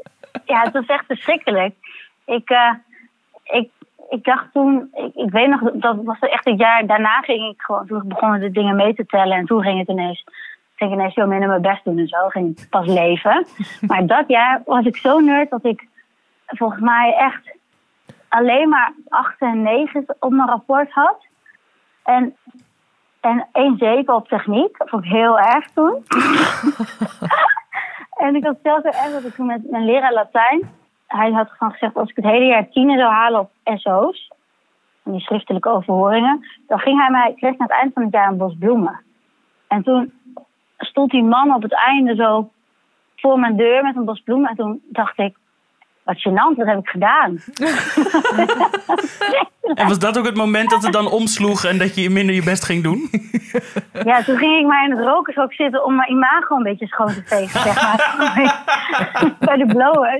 ja, het was echt verschrikkelijk. Ik, eh, ik, ik dacht toen, ik, ik weet nog, dat was echt het jaar daarna ging ik gewoon, toen begonnen de dingen mee te tellen en toen ging het ineens, ging ik ineens veel minder mijn best doen en zo, ging ik pas leven. maar dat jaar was ik zo nerd dat ik volgens mij echt alleen maar 8 en 9 op mijn rapport had. En, en één zeker op techniek. Dat vond ik heel erg toen. en ik had zelfs zo erg dat ik toen met mijn leraar Latijn... Hij had gewoon gezegd, als ik het hele jaar tienen zou halen op SO's... van die schriftelijke overhoringen... dan ging hij mij, kreeg aan het eind van het jaar een bos bloemen. En toen stond die man op het einde zo voor mijn deur met een bos bloemen. En toen dacht ik, wat gênant, wat heb ik gedaan? En was dat ook het moment dat het dan omsloeg en dat je minder je best ging doen? Ja, toen ging ik maar in het rokershok zitten om mijn imago een beetje schoon te vegen, zeg maar. Bij de blowers.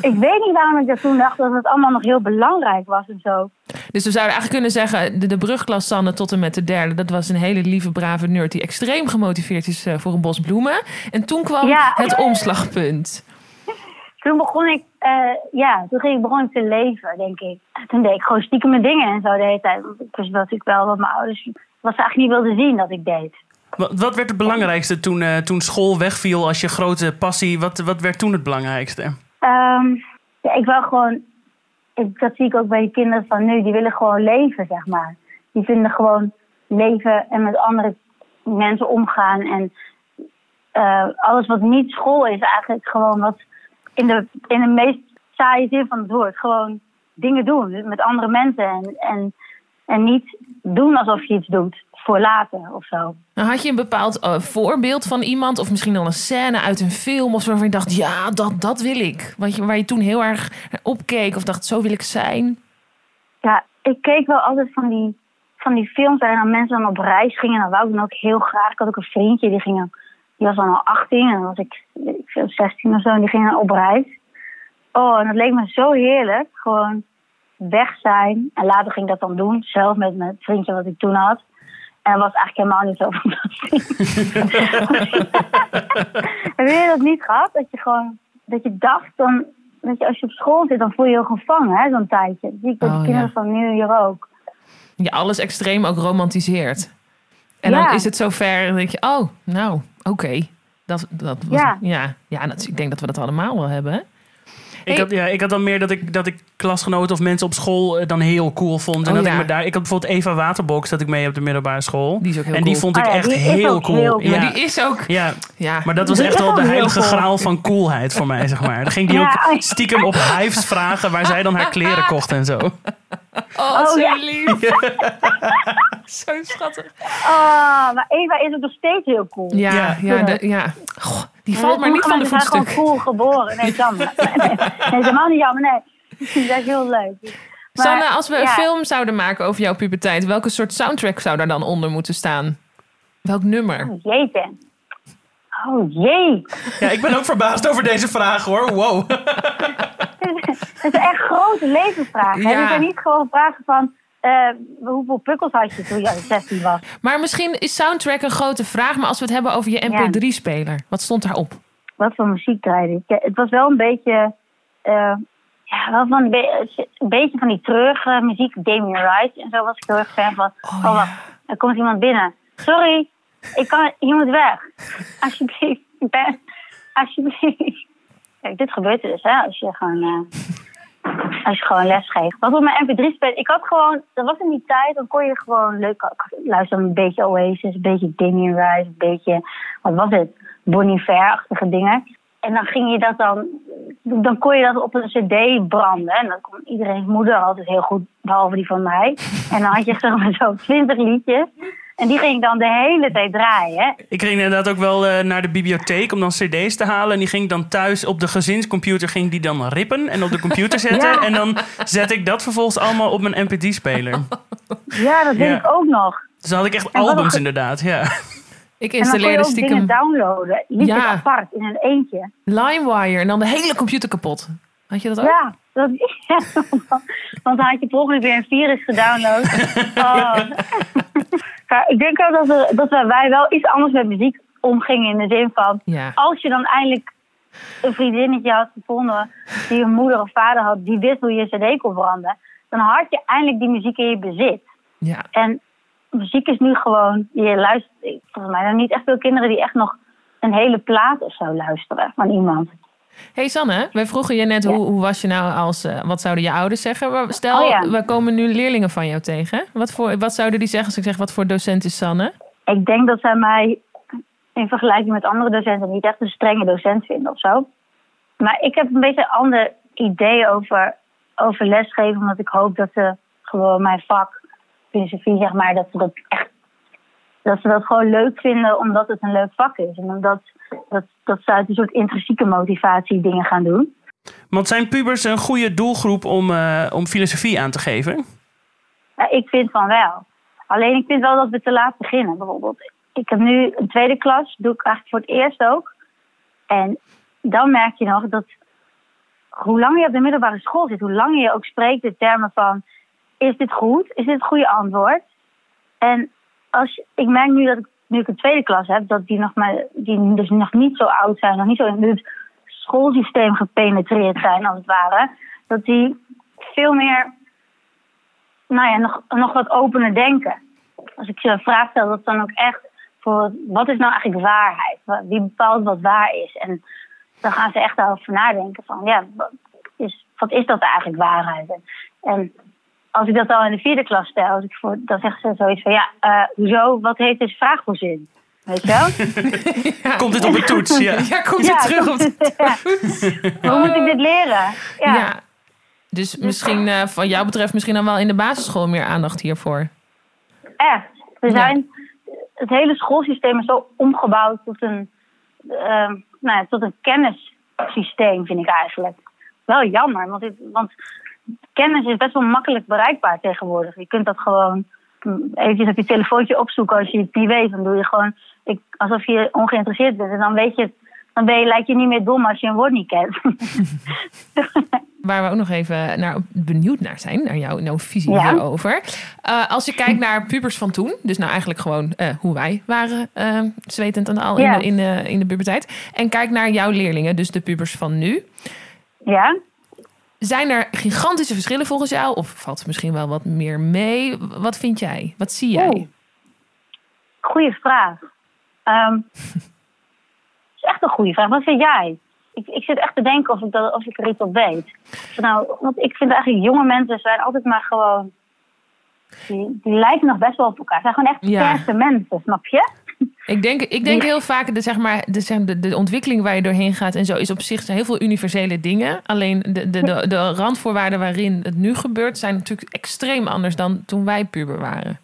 ik weet niet waarom ik dat toen dacht dat het allemaal nog heel belangrijk was en zo. Dus we zouden eigenlijk kunnen zeggen, de, de brugklas Sanne tot en met de derde... dat was een hele lieve, brave nerd die extreem gemotiveerd is eh, voor een bos bloemen. En toen kwam Ja. het omslagpunt. Toen begon ik, eh, ja, toen ging ik, begon ik te leven, denk ik. Toen deed ik gewoon stiekem mijn dingen en zo de hele tijd. Want ik wist natuurlijk wel wat mijn ouders, wat ze eigenlijk niet wilden zien dat ik deed. Wat, wat werd het belangrijkste toen, eh, toen school wegviel als je grote passie? Wat, wat werd toen het belangrijkste? Ehm, ja, ik wil gewoon, ik, dat zie ik ook bij de kinderen van nu, die willen gewoon leven, zeg maar. Die vinden gewoon leven en met andere mensen omgaan. En eh, alles wat niet school is, eigenlijk gewoon wat in de, in de meest saaie zin van het woord. Gewoon dingen doen met andere mensen en, en, en niet doen alsof je iets doet voor later of zo. Nou, had je een bepaald eh, voorbeeld van iemand... of misschien al een scène uit een film... of zo waarvan je dacht, ja, dat, dat wil ik. Wat je, waar je toen heel erg opkeek of dacht, zo wil ik zijn. Ja, ik keek wel altijd van die, van die films waarin dan mensen dan op reis gingen. Dat wou ik dan ook heel graag. Ik had ook een vriendje, die, ging, die was dan al 18 en dan was ik, ik veel, 16 of zo. En die ging dan op reis. Oh, en dat leek me zo heerlijk. Gewoon weg zijn. En later ging ik dat dan doen, zelf met mijn vriendje wat ik toen had. En dat was eigenlijk helemaal niet zo fantastisch. Heb je dat niet gehad? Dat je gewoon, dat je dacht dan, dat je als je op school zit, dan voel je je heel gevangen, hè, zo'n tijdje. Dat zie ik bij Oh, de kinderen ja. van nu hier ook. Je alles extreem ook romantiseert. En dan is het zover dan denk je, oh, nou, oké. Dat, dat was, ja. Ja. Ja, dat, ik denk dat we dat allemaal wel hebben. hè? Ik, had, ja, ik had dan meer dat ik, dat ik klasgenoten of mensen op school eh, dan heel cool vond. En Oh, dat ja. ik me daar. Ik had bijvoorbeeld Eva Waterbox dat ik mee op de middelbare school. Die is ook heel en die cool. vond ik Oh ja, echt heel cool. heel cool. Ja, Ja, die is ook... ja, Ja, maar dat was Die echt wel de heilige cool. graal van coolheid voor mij, zeg maar. Dan ging die Ja, ook stiekem op hives vragen waar zij dan haar kleren kocht en zo. Oh, Oh, zo ja. lief. zo schattig. Oh, maar Eva is ook nog steeds heel cool. Ja, ja, Ja. de- ja. Goh, die valt maar niet van de sommige mensen zijn voetstuk. gewoon cool geboren. Nee, jammer. Nee, nee, helemaal niet jammer, nee. Dat is heel leuk. Maar, Sanne, als we een film zouden maken over jouw puberteit... welke soort soundtrack zou daar dan onder moeten staan? Welk nummer? Oh, jeetje. Oh jee. Ja, ik ben ook verbaasd over deze vraag hoor. Wow. Het is echt grote levensvragen. Ja. Dit zijn niet gewoon vragen van... eh, hoeveel pukkels had je toen je 16 was? Maar misschien is soundtrack een grote vraag. Maar als we het hebben over je MP3-speler, wat stond daarop? Wat voor muziek draaide ik? Ja, Het was wel een beetje... eh, ja, wel van een, be- een beetje van die treurige muziek. Damien Rice en zo was ik heel erg fan van. Oh, wacht, er komt iemand binnen. Sorry, ik kan, je moet weg. Alsjeblieft. Ben, alsjeblieft. Kijk, dit gebeurt er dus, hè, als je gewoon... eh, als je gewoon les geeft. Wat op mijn mp3 speelt, ik had gewoon, dat was in die tijd, dan kon je gewoon leuk luisteren, een beetje Oasis, een beetje Damien Rice, een beetje, wat was het, Bonnie Fair-achtige dingen. En dan ging je dat dan, dan kon je dat op een cd branden. En dan kon iedereen's moeder altijd heel goed, behalve die van mij. En dan had je zeg maar zo twintig liedjes. En die ging ik dan de hele tijd draaien. Ik ging inderdaad ook wel eh, naar de bibliotheek om dan cd's te halen. En die ging ik dan thuis op de gezinscomputer ging die dan rippen en op de computer zetten. Ja. En dan zet ik dat vervolgens allemaal op mijn mp3-speler. Ja, dat deed Ja. ik ook nog. Dus dan had ik echt En albums inderdaad, ja. Ik En dan kon je installeerde ook dingen stiekem downloaden. Liedjes Ja. apart, in een eentje. LimeWire en dan de hele computer kapot. Had je dat ook? Ja, dat, ja, want dan had je per ongeluk weer een virus gedownload. Oh. Ja, ik denk ook dat, we, dat wij wel iets anders met muziek omgingen. In de zin van, Ja. als je dan eindelijk een vriendinnetje had gevonden... die een moeder of vader had, die wist hoe je cd kon branden... dan had je eindelijk die muziek in je bezit. Ja. En muziek is nu gewoon... Je luistert, volgens mij, er zijn niet echt veel kinderen die echt nog... een hele plaat of zo luisteren van iemand. Hey Sanne, wij vroegen je net hoe, hoe was je nou als, eh, wat zouden je ouders zeggen? Maar Stel, Oh ja. we komen nu leerlingen van jou tegen. Wat, voor, wat zouden die zeggen als ik zeg, wat voor docent is Sanne? Ik denk dat zij mij in vergelijking met andere docenten niet echt een strenge docent vinden of zo. Maar ik heb een beetje een ander idee over, over lesgeven, omdat ik hoop dat ze gewoon mijn vak, filosofie zeg maar, dat ze dat echt dat ze dat gewoon leuk vinden omdat het een leuk vak is. En omdat dat, dat ze uit een soort intrinsieke motivatie dingen gaan doen. Want zijn pubers een goede doelgroep om, eh, om filosofie aan te geven? Ja, ik vind van wel. Alleen ik vind wel dat we te laat beginnen, bijvoorbeeld. Ik heb nu een tweede klas, doe ik eigenlijk voor het eerst ook. En dan merk je nog dat hoe langer je op de middelbare school zit, hoe langer je ook spreekt in termen van: is dit goed? Is dit het goede antwoord? En als, ik merk nu dat ik, nu ik een tweede klas heb, dat die, nog maar, die dus nog niet zo oud zijn, nog niet zo in het schoolsysteem gepenetreerd zijn, als het ware. Dat die veel meer nou ja, nog, nog wat opener denken. Als ik je een vraag stel, dat dan ook echt voor wat is nou eigenlijk waarheid? Wa- Wie bepaalt wat waar is? En dan gaan ze echt daarover nadenken van ja, wat is, wat is dat eigenlijk waarheid? En als ik dat al in de vierde klas stel, als ik voor, dan zeggen ze zoiets van ja, eh, hoezo, wat heeft deze vraag voor zin? Weet je wel? Komt dit op de toets? Ja. Ja, komt Ja, het terug op de ja. Hoe moet ik dit leren? Ja. Ja, Dus misschien, eh, van jou betreft, misschien dan wel in de basisschool meer aandacht hiervoor. echt. We Ja. zijn, het hele schoolsysteem is zo omgebouwd tot een, ehm, nou ja, tot een kennissysteem, vind ik eigenlijk. Wel jammer, want, dit, want kennis is best wel makkelijk bereikbaar tegenwoordig. Je kunt dat gewoon eventjes op je telefoontje opzoeken als je het niet weet. Dan doe je gewoon ik, alsof je ongeïnteresseerd bent. En dan weet je, dan ben je, lijkt je niet meer dom als je een woord niet kent. Waar we ook nog even naar, benieuwd naar zijn, naar jouw, jouw visie Ja. hierover. Eh, als je kijkt naar pubers van toen, dus nou eigenlijk gewoon eh, hoe wij waren, eh, zwetend en al Ja. in, de, in, de, in de puberteit. En kijk naar jouw leerlingen, dus de pubers van nu. ja? Zijn er gigantische verschillen volgens jou? Of valt er misschien wel wat meer mee? Wat vind jij? Wat zie jij? Oeh. Goeie vraag. Ehm, is echt een goede vraag. Wat vind jij? Ik, ik zit echt te denken of ik, dat, of ik er iets op weet. Nou, want ik vind eigenlijk jonge mensen zijn altijd maar gewoon... Die, die lijken nog best wel op elkaar. Ze zijn gewoon echt Ja. mensen, snap je? Ik denk, ik denk heel vaak, de, zeg maar, de, zeg, de, de ontwikkeling waar je doorheen gaat en zo is op zich zijn heel veel universele dingen. Alleen de, de, de, de randvoorwaarden waarin het nu gebeurt zijn natuurlijk extreem anders dan toen wij puber waren.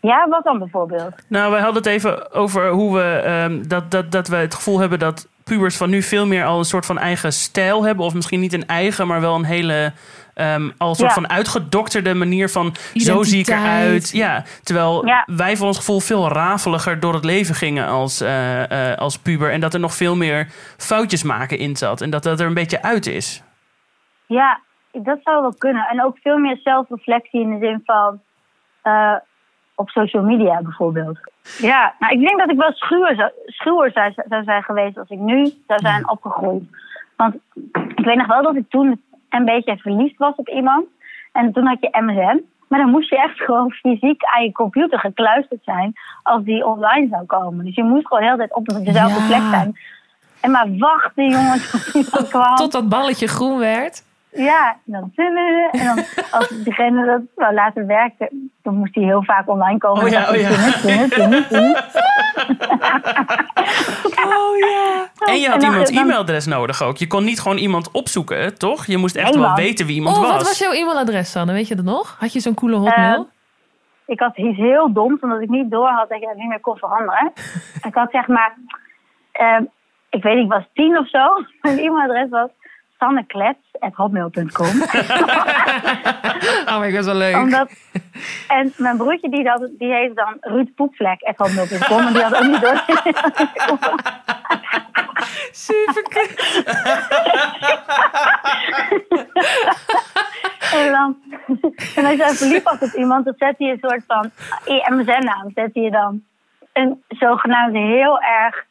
Ja, wat dan bijvoorbeeld? Nou, wij hadden het even over hoe we ehm, dat, dat, dat we het gevoel hebben dat pubers van nu veel meer al een soort van eigen stijl hebben. Of misschien niet een eigen, maar wel een hele. Ehm, al een soort Ja. van uitgedokterde manier van zo zie ik eruit. Ja, terwijl Ja. wij voor ons gevoel veel rafeliger door het leven gingen als, eh, eh, als puber. En dat er nog veel meer foutjes maken in zat. En dat dat er een beetje uit is. Ja, dat zou wel kunnen. En ook veel meer zelfreflectie in de zin van eh, op social media bijvoorbeeld. Ja, nou, ik denk dat ik wel schuwer, zou, schuwer zou, zou zijn geweest als ik nu zou zijn opgegroeid. Want ik weet nog wel dat ik toen een beetje verliefd was op iemand. En toen had je MSN. Maar dan moest je echt gewoon fysiek aan je computer gekluisterd zijn als die online zou komen. Dus je moest gewoon de hele tijd op dezelfde Ja. plek zijn. En maar wachten, jongens, tot kwam. Tot dat balletje groen werd. Ja, en dan, en dan als diegene dat wou laten werken, dan moest hij heel vaak online komen. Oh ja, oh ja. Oh ja. En je had En dan- iemands e-mailadres nodig ook. Je kon niet gewoon iemand opzoeken, toch? Je moest echt wel weten wie iemand Oh, was. wat was jouw e-mailadres, Sanne? Weet je dat nog? Had je zo'n coole hotmail? Ik had iets heel doms, omdat ik niet door had dat je dat niet meer kon veranderen. ik had zeg maar, ehm, ik weet niet, ik was tien of zo. Mijn e-mailadres was sanneklets.hotmail.com. oh my god, wel leuk. Omdat, en mijn broertje die, had, die heeft dan Ruud Poepvlek.hotmail.com. En die had ook niet door. Super En dan, en als je dan verliefd was op iemand, dan zet hij een soort van MSN-naam. Zet hij dan een zogenaamde heel erg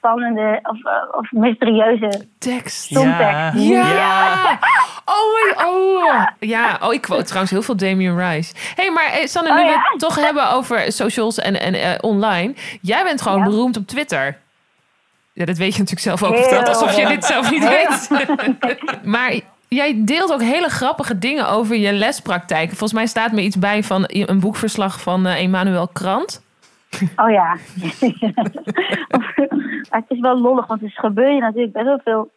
spannende of, eh, of mysterieuze tekst. stomtekst. Ja. Oh, my, oh. Ja, oh, ik quote trouwens heel veel Damien Rice. hey, maar eh, Sanne, nu Oh, we ja? het toch hebben over socials en, en eh, online. Jij bent gewoon Ja. beroemd op Twitter. Ja, dat weet je natuurlijk zelf ook Heel alsof je dit zelf niet weet. maar jij deelt ook hele grappige dingen over je lespraktijk. Volgens mij staat me iets bij van een boekverslag van Emmanuel Krant. Oh ja. maar het is wel lollig, want er gebeurt je natuurlijk best wel veel.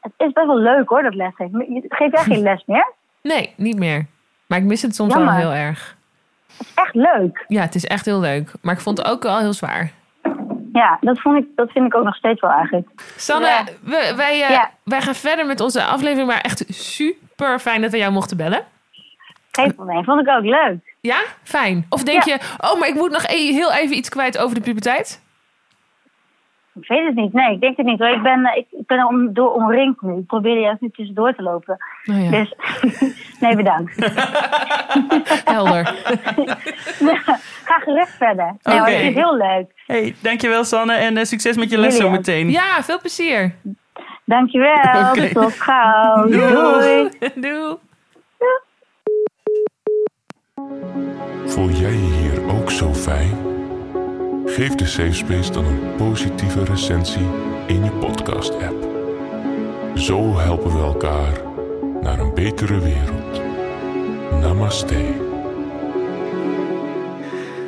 Het is best wel leuk hoor, dat lesgeven. Geef jij geen les meer? Nee, niet meer. Maar ik mis het soms Jammer. wel heel erg. Het is echt leuk. Ja, het is echt heel leuk. Maar ik vond het ook wel heel zwaar. Ja, dat, vond ik, dat vind ik ook nog steeds wel eigenlijk. Sanne, Ja. we- wij, eh, Ja. wij gaan verder met onze aflevering. Maar echt super fijn dat we jou mochten bellen. Geen probleem, vond ik ook leuk. Ja? Fijn. Of denk Ja. je, oh, maar ik moet nog e- heel even iets kwijt over de puberteit? Ik weet het niet. Nee, ik denk het niet. Ik ben, eh, ik, ben er om, door omringd nu. Ik probeer er juist nu tussendoor te lopen. Oh ja, Dus nee, bedankt. helder. Ga gerust verder. Nee, het is heel leuk. Hey, dankjewel Sanne en eh, succes met je les zo meteen. Ja, veel plezier. Dankjewel. Oké. Tot gauw. Doei. Doei. Voel jij je hier ook zo fijn? Geef de Safe Space dan een positieve recensie in je podcast-app. Zo helpen we elkaar naar een betere wereld. Namaste.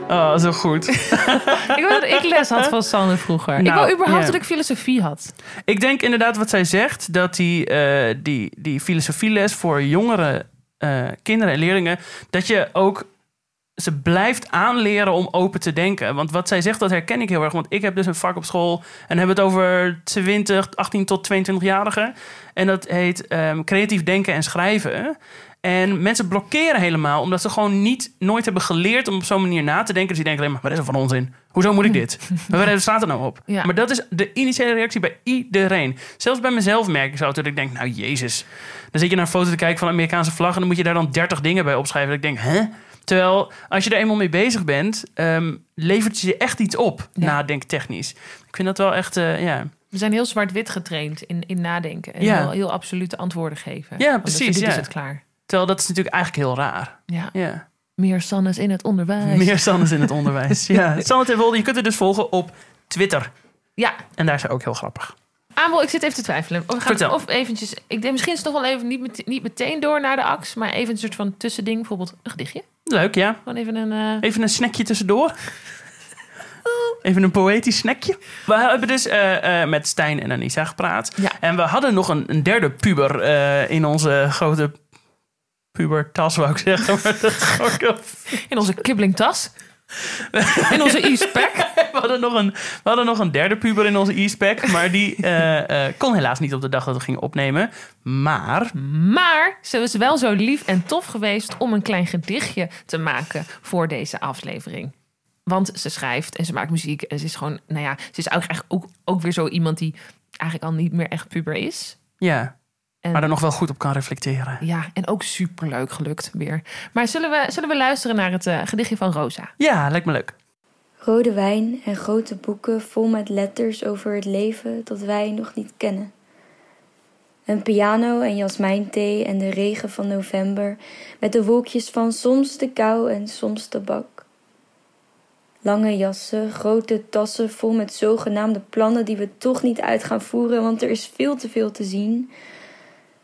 Oh, zo goed. Ik weet dat ik les had van Sanne vroeger. ik Nou, wil überhaupt ja. dat ik filosofie had. Ik denk inderdaad wat zij zegt, dat die, eh, die, die filosofieles voor jongere eh, kinderen en leerlingen, dat je ook ze blijft aanleren om open te denken. Want wat zij zegt, dat herken ik heel erg. Want ik heb dus een vak op school en hebben het over 20, 18 tot 22-jarigen. En dat heet ehm, creatief denken en schrijven. En mensen blokkeren helemaal, omdat ze gewoon niet, nooit hebben geleerd om op zo'n manier na te denken. Dus die denken alleen maar, wat is er van onzin? Hoezo moet ik dit? Waar staat er nou op? Ja. Maar dat is de initiële reactie bij iedereen. Zelfs bij mezelf merk ik zo dat ik denk, nou jezus. Dan zit je naar een foto te kijken van een Amerikaanse vlag... en dan moet je daar dan 30 dingen bij opschrijven. Dat ik denk, hè? Terwijl als je er eenmaal mee bezig bent... ehm, levert je echt iets op, Ja. nadenktechnisch. Ik vind dat wel echt, eh, ja... We zijn heel zwart-wit getraind in, in nadenken. En Ja. heel, heel absolute antwoorden geven. Ja, precies, Dit ja. is het klaar. Terwijl dat is natuurlijk eigenlijk heel raar. Ja. Ja. Meer Sannes in het onderwijs. Meer Sannes in het onderwijs. ja. Sanne ten Wolde, je kunt het dus volgen op Twitter. Ja, En daar is ook heel grappig. Aanbel, ik zit even te twijfelen. Of, we gaan, Vertel. of eventjes, ik denk misschien is het nog wel even niet, met- niet meteen door naar de ax, maar even een soort van tussending, bijvoorbeeld een gedichtje. Leuk, ja. Gewoon even een. eh, Even een snackje tussendoor. Even een poëtisch snackje. We hebben dus eh, eh, met Stijn en Anissa gepraat. Ja. En we hadden nog een, een derde puber eh, in onze grote pubertas, wou ik zeggen. Maar dat is ook heel- in onze kibbelingtas. In onze e-spec. we, hadden nog een, we hadden nog een derde puber in onze e-spec. Maar die eh, eh, kon helaas niet op de dag dat we gingen opnemen. Maar Maar ze is wel zo lief en tof geweest om een klein gedichtje te maken voor deze aflevering. Want ze schrijft en ze maakt muziek en ze is gewoon, nou ja, ze is eigenlijk ook, ook weer zo iemand die eigenlijk al niet meer echt puber is. ja, En, Maar er nog wel goed op kan reflecteren. Ja, en ook superleuk gelukt weer. Maar zullen we, zullen we luisteren naar het eh, gedichtje van Rosa? Ja, lijkt me leuk. Rode wijn en grote boeken vol met letters over het leven dat wij nog niet kennen. Een piano en jasmijnthee en de regen van november met de wolkjes van soms de kou en soms tabak. Lange jassen, grote tassen vol met zogenaamde plannen die we toch niet uit gaan voeren, want er is veel te veel te zien.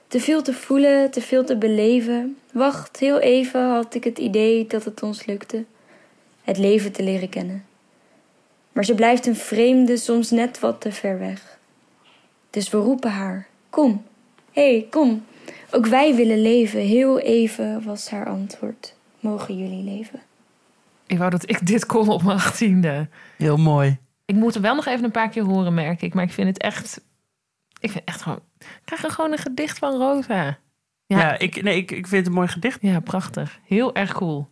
Te veel te voelen, te veel te beleven. Wacht, heel even had ik het idee dat het ons lukte. Het leven te leren kennen. Maar ze blijft een vreemde, soms net wat te ver weg. Dus we roepen haar: Kom, hé, hey, kom. Ook wij willen leven. Heel even was haar antwoord. Mogen jullie leven? Ik wou dat ik dit kon op mijn achttiende. Heel mooi. Ik moet hem wel nog even een paar keer horen, merk ik. Maar ik vind het echt... Ik vind echt gewoon... Ik krijg er gewoon een gedicht van Rosa. Ja, ik, nee, ik, ik vind het een mooi gedicht. Ja, prachtig. Heel erg cool.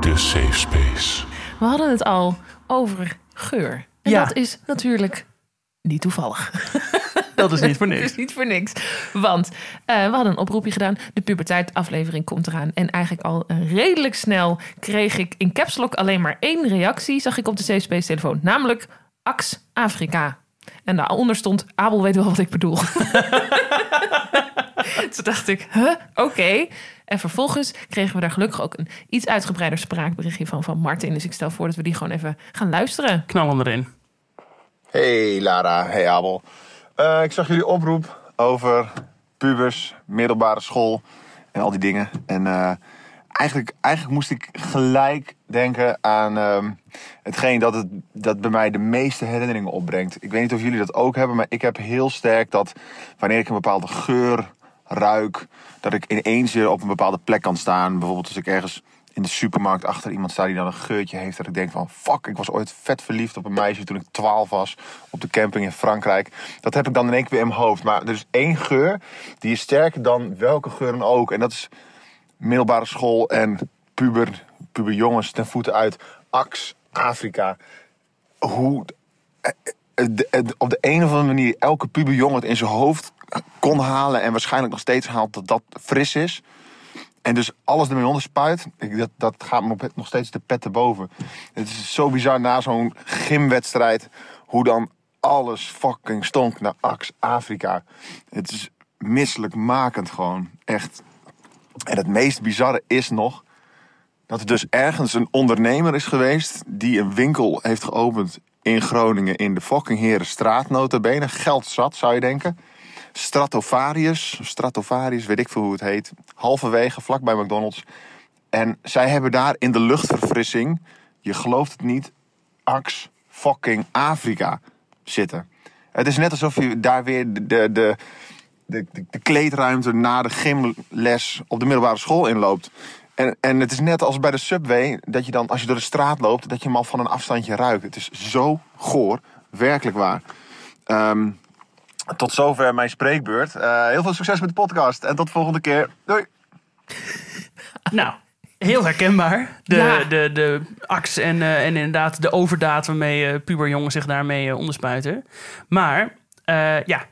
De Safe Space. We hadden het al over geur. En Ja. dat is natuurlijk niet toevallig. Dat is niet voor Dat niks. is niet voor niks. Want eh, we hadden een oproepje gedaan. De puberteit aflevering komt eraan. En eigenlijk al eh, redelijk snel kreeg ik in Caps Lock alleen maar één reactie. Zag ik op de Safe Space telefoon. Namelijk Ax Afrika. En daaronder stond Abel weet wel wat ik bedoel. Toen dacht ik, huh? oké. En vervolgens kregen we daar gelukkig ook een iets uitgebreider spraakberichtje van, van Martin. Dus ik stel voor dat we die gewoon even gaan luisteren. Knallen erin. Hey Lara, hey Abel. Eh, ik zag jullie oproep over pubers, middelbare school en al die dingen. En eh, eigenlijk, eigenlijk moest ik gelijk denken aan ehm, hetgeen dat, het, dat bij mij de meeste herinneringen opbrengt. Ik weet niet of jullie dat ook hebben, maar ik heb heel sterk dat wanneer ik een bepaalde geur ruik, dat ik ineens weer op een bepaalde plek kan staan. Bijvoorbeeld als ik ergens in de supermarkt achter iemand sta die dan een geurtje heeft. Dat ik denk van fuck, ik was ooit vet verliefd op een meisje toen ik 12 was. Op de camping in Frankrijk. Dat heb ik dan in één keer weer in mijn hoofd. Maar er is één geur die is sterker dan welke geur dan ook. En dat is middelbare school en puber, puberjongens ten voeten uit. Ax, Afrika. Hoe eh, eh, eh, op de een of andere manier elke puberjongen het in zijn hoofd kon halen. En waarschijnlijk nog steeds haalt dat dat fris is. En dus alles ermee onder spuit. Dat, dat gaat me nog steeds de pet te boven. Het is zo bizar na zo'n gymwedstrijd. Hoe dan alles fucking stonk naar Ax Afrika. Het is misselijkmakend gewoon. Echt. En het meest bizarre is nog... dat er dus ergens een ondernemer is geweest... die een winkel heeft geopend in Groningen... in de fucking Herenstraat notabene. Geld zat, zou je denken. Stratovarius, Stratovarius, weet ik veel hoe het heet. Halverwege, vlakbij McDonald's. En zij hebben daar in de luchtverfrissing, je gelooft het niet, Ax fucking Afrika zitten. Het is net alsof je daar weer de, de, de, de, de kleedruimte na de gymles op de middelbare school inloopt. En, en het is net als bij de Subway, dat je dan als je door de straat loopt, dat je hem al van een afstandje ruikt. Het is zo goor, werkelijk waar. Ehm, tot zover mijn spreekbeurt. Eh, heel veel succes met de podcast en tot de volgende keer. Doei! Nou, heel herkenbaar. De, Ja. de, de ax en, eh, en inderdaad de overdaad waarmee eh, puberjongens zich daarmee onderspuiten. Maar eh, ja,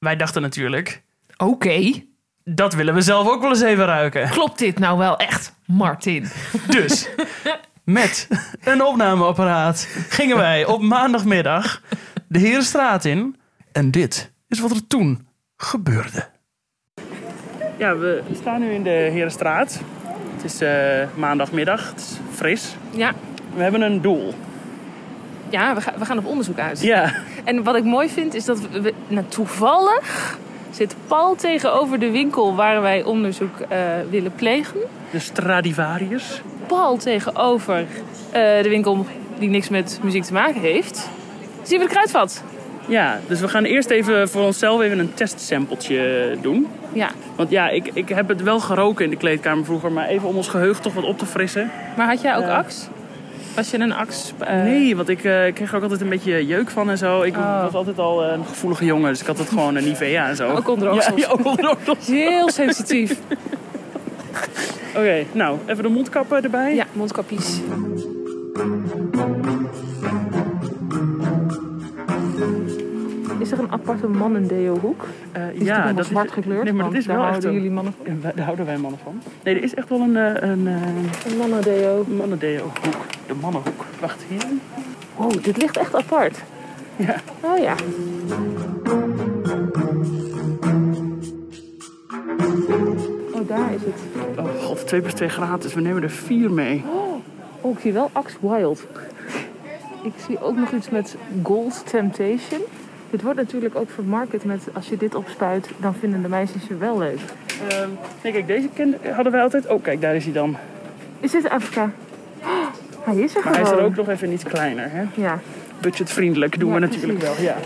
wij dachten natuurlijk, Oké, dat willen we zelf ook wel eens even ruiken. klopt dit nou wel echt, Martin? Dus met een opnameapparaat gingen wij op maandagmiddag de Herenstraat in. En dit is wat er toen gebeurde. Ja, we staan nu in de Herenstraat. Het is eh, maandagmiddag, het is fris. Ja, We hebben een doel. Ja we, gaan we gaan op onderzoek uit. Ja, En wat ik mooi vind is dat we, we- nou, toevallig zit Paul tegenover de winkel waar wij onderzoek eh, willen plegen. de Stradivarius. Paul tegenover eh, de winkel die niks met muziek te maken heeft. Zien we de kruidvat? Ja, dus we gaan eerst even voor onszelf even een testsampletje doen. Ja, Want ja, ik, ik heb het wel geroken in de kleedkamer vroeger, maar even om ons geheugen toch wat op te frissen. maar had jij ook Ja. ax? Was je een ax? eh, Nee, want ik eh, kreeg er ook altijd een beetje jeuk van en zo. Ik Oh. was altijd al eh, een gevoelige jongen, dus ik had het gewoon een Nivea en zo. Ook onder Ja, ook onder. Heel sensitief. Oké, nou, even de mondkappen erbij. Ja, mondkapjes. Is Is er een aparte mannen-deo-hoek? Eh, Is die helemaal zwart gekleurd? Nee, maar dat is daar wel houden jullie mannen Daar houden wij mannen van. Nee, er is echt wel een, eh, een, eh, Een mannen-deo. mannendeo hoek. De mannenhoek. Wacht, hier. Wow, dit ligt echt apart. Ja. Oh ja. Oh, daar is het. Oh god, 2 plus 2 gratis. We nemen er 4 mee. Oh, ik zie wel Axe Wild. Ik zie ook nog iets met Gold Temptation. Dit wordt natuurlijk ook vermarkt met als je dit opspuit, dan vinden de meisjes je wel leuk. Ehm, nee, kijk, deze hadden wij altijd. Oh, kijk, daar is hij dan. Is dit Afrika? Oh, hij is er Maar hij is er ook nog even iets kleiner. Hè? Ja. Budgetvriendelijk doen Ja, we natuurlijk precies. wel. Ja.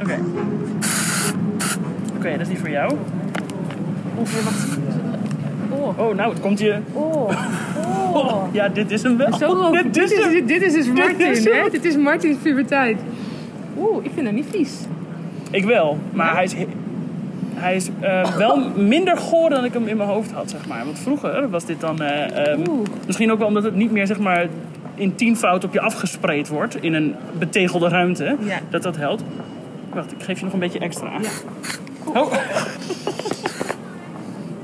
Oké. Oké, dat is die voor jou. Oh. Oh, nou, het komt je. Oh. Oh. Ja, dit is hem wel. Zo dit, dit, is dit is dus Dit Martin, is hè? Dit is Martins puberteit. Oeh, ik vind hem niet vies. Ik wel, maar hij is, hij is eh, wel minder goor dan ik hem in mijn hoofd had, zeg maar. Want vroeger was dit dan... eh, ehm, misschien ook wel omdat het niet meer, zeg maar, in tienvoud op je afgespreid wordt. In een betegelde ruimte. Ja. Dat dat helpt. Wacht, ik geef je nog een beetje extra. Oh,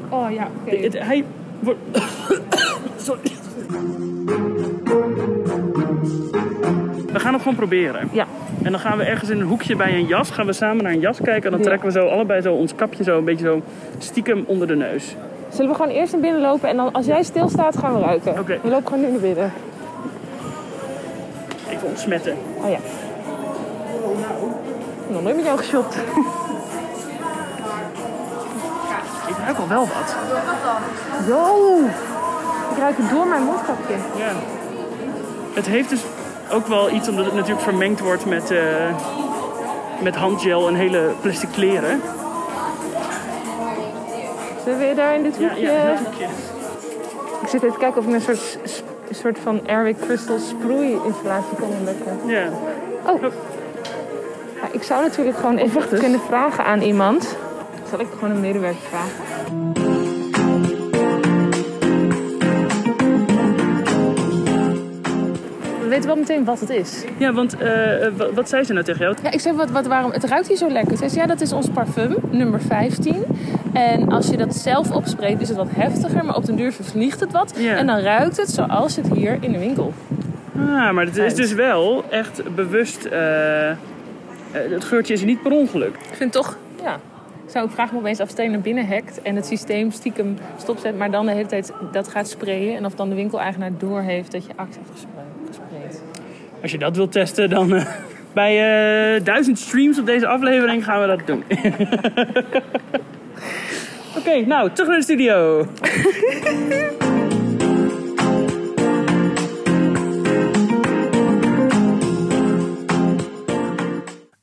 Oh ja, oké. hij wordt... Sorry. We gaan hem gewoon proberen. Ja. En dan gaan we ergens in een hoekje bij een jas, gaan we samen naar een jas kijken. En dan Ja. trekken we zo allebei zo ons kapje zo een beetje zo stiekem onder de neus. Zullen we gewoon eerst naar binnen lopen en dan als jij stilstaat gaan we ruiken? Oké. We lopen gewoon nu naar binnen. Even ontsmetten. Oh ja. Nog nooit met jou geshopt. Ik ruik al wel wat. Yo! Ik ruik het door mijn mondkapje. Ja. Het heeft dus ook wel iets, omdat het natuurlijk vermengd wordt met, eh, met handgel en hele plastic kleren. Zullen we weer daar in dit hoekje? ja, dat hoekje. Ik zit even te kijken of ik een soort, soort van Airwick Crystal sproei installatie kan ontdekken. Ja. Oh. Ja, ik zou natuurlijk gewoon even kunnen vragen aan iemand. Zal ik gewoon een medewerker vragen? Weten wel meteen wat het is. Ja, want eh, wat, wat zei ze nou tegen jou? Ja, ik zeg, wat, wat, waarom, het ruikt hier zo lekker. Ze zei, ja, dat is ons parfum, nummer 15. En als je dat zelf opspreekt, is het wat heftiger. Maar op den duur vervliegt het wat. Ja. En dan ruikt het zoals het hier in de winkel. Ah, maar het is dus wel echt bewust. eh, eh, het geurtje is niet per ongeluk. Ik vind toch, ja. Ik zou ook vragen me opeens of Steen naar binnen hackt en het systeem stiekem stopzet, maar dan de hele tijd dat gaat sprayen. En of dan de winkeleigenaar doorheeft dat je actie hebt gespre- gespreid. Als je dat wilt testen, dan eh, bij eh, duizend streams op deze aflevering gaan we dat doen. Oké, nou, terug naar de studio.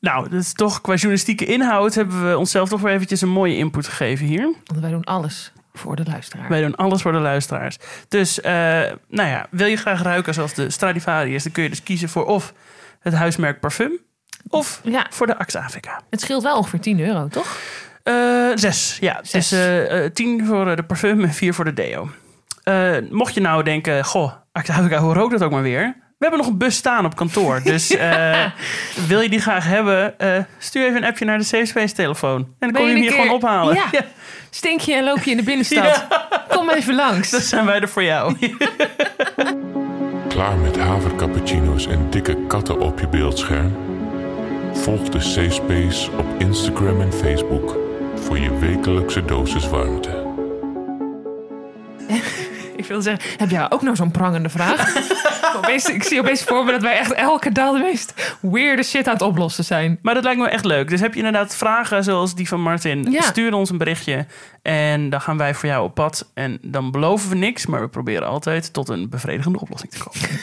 Nou, dat is toch qua journalistieke inhoud hebben we onszelf toch weer eventjes een mooie input gegeven hier. Want wij doen alles voor de luisteraar. Wij doen alles voor de luisteraars. Dus, eh, nou ja, wil je graag ruiken zoals de Stradivarius, dan kun je dus kiezen voor of het huismerk parfum of Ja, voor de Axe Afrika. het scheelt wel ongeveer 10 euro, toch? Eh, zes, ja. Zes. Dus eh, eh, tien voor de parfum en vier voor de deo. Mocht je nou denken, goh, Axe Afrika, hoe rookt dat ook maar weer? We hebben nog een bus staan op kantoor. Dus eh, wil je die graag hebben, eh, stuur even een appje naar de Safe Space telefoon. En dan kom je hem hier gewoon ophalen. Ja. Stink je en loop je in de binnenstad? Kom even langs. Dan zijn wij er voor jou. Klaar met havercappuccino's en dikke katten op je beeldscherm? Volg de Safe Space op Instagram en Facebook voor je wekelijkse dosis warmte. Ik wil zeggen, heb jij ook nog zo'n prangende vraag? opeens, ik zie opeens voor me dat wij echt elke dag de meest weirde shit aan het oplossen zijn. Maar dat lijkt me echt leuk. Dus heb je inderdaad vragen zoals die van Martin, Ja. stuur ons een berichtje. En dan gaan wij voor jou op pad. En dan beloven we niks, maar we proberen altijd tot een bevredigende oplossing te komen.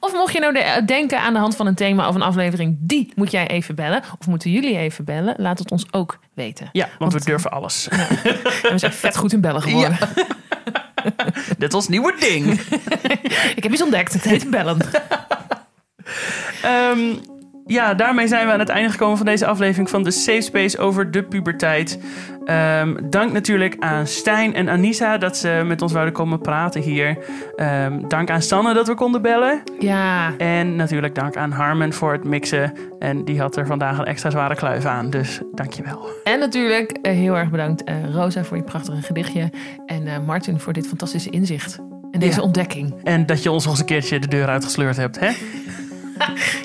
Of mocht je nou de- denken aan de hand van een thema of een aflevering, die moet jij even bellen. Of moeten jullie even bellen? Laat het ons ook weten. Ja, want we durven alles. En we zijn vet goed in bellen geworden. Dit is ons nieuwe ding. Ik heb iets ontdekt, het heet bellen. Ehm, ja, daarmee zijn we aan het einde gekomen van deze aflevering van de Safe Space over de puberteit. Ehm, dank natuurlijk aan Stijn en Anissa dat ze met ons wouden komen praten hier. Ehm, dank aan Sanne dat we konden bellen. Ja. En natuurlijk dank aan Harmen voor het mixen. En die had er vandaag een extra zware kluif aan, dus dankjewel. En natuurlijk eh, heel erg bedankt uh, Rosa voor je prachtige gedichtje. En uh, Martin voor dit fantastische inzicht. En deze Ja. ontdekking. En dat je ons nog eens een keertje de deur uitgesleurd hebt, hè?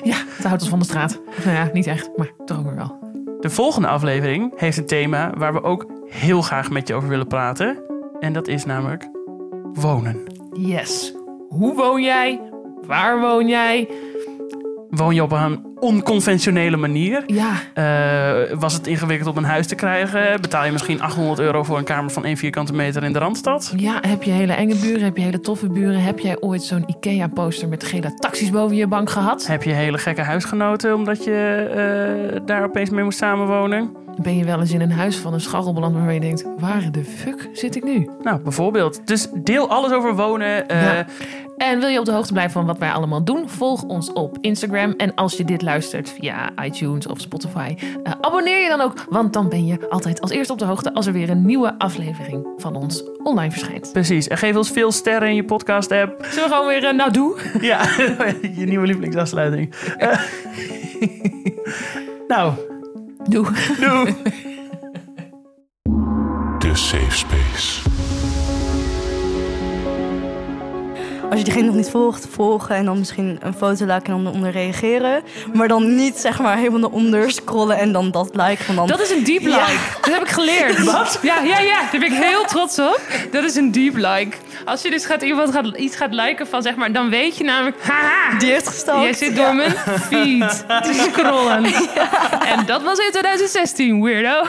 Ja, ons van de straat. Nou ja, niet echt, maar toch ook weer wel. De volgende aflevering heeft een thema waar we ook heel graag met je over willen praten. En dat is namelijk wonen. Yes. Hoe woon jij? Waar woon jij? Woon je op een onconventionele manier? Ja. Eh, was het ingewikkeld om een huis te krijgen? Betaal je misschien 800 euro voor een kamer van 1 vierkante meter in de Randstad? Ja, heb je hele enge buren? Heb je hele toffe buren? Heb jij ooit zo'n IKEA-poster met gele taxis boven je bank gehad? Heb je hele gekke huisgenoten omdat je eh, daar opeens mee moest samenwonen? Ben je wel eens in een huis van een scharrel beland waarvan je denkt... waar de fuck zit ik nu? Nou, bijvoorbeeld. Dus deel alles over wonen. eh, Ja. En wil je op de hoogte blijven van wat wij allemaal doen? Volg ons op Instagram. En als je dit luistert via iTunes of Spotify, eh, abonneer je dan ook. Want dan ben je altijd als eerste op de hoogte als er weer een nieuwe aflevering van ons online verschijnt. Precies. En geef ons veel sterren in je podcast-app. Zullen we gewoon weer, eh, nou doe. Ja, je nieuwe lievelingsafsluiting. Nou, Doe. doe. Als je diegene nog niet volgt, volgen en dan misschien een foto liken en dan onder reageren. Maar dan niet zeg maar helemaal naar onder scrollen en dan dat. Want dan... Dat is een deep like. Ja. Dat heb ik geleerd. Wat? Ja, ja, ja. Daar ben ik heel trots op. Dat is een deep like. Als je dus gaat, iemand gaat, iets gaat liken van zeg maar, dan weet je namelijk, haha, Die heeft gestalkt. jij zit door mijn feed te scrollen. En dat was in 2016, weirdo.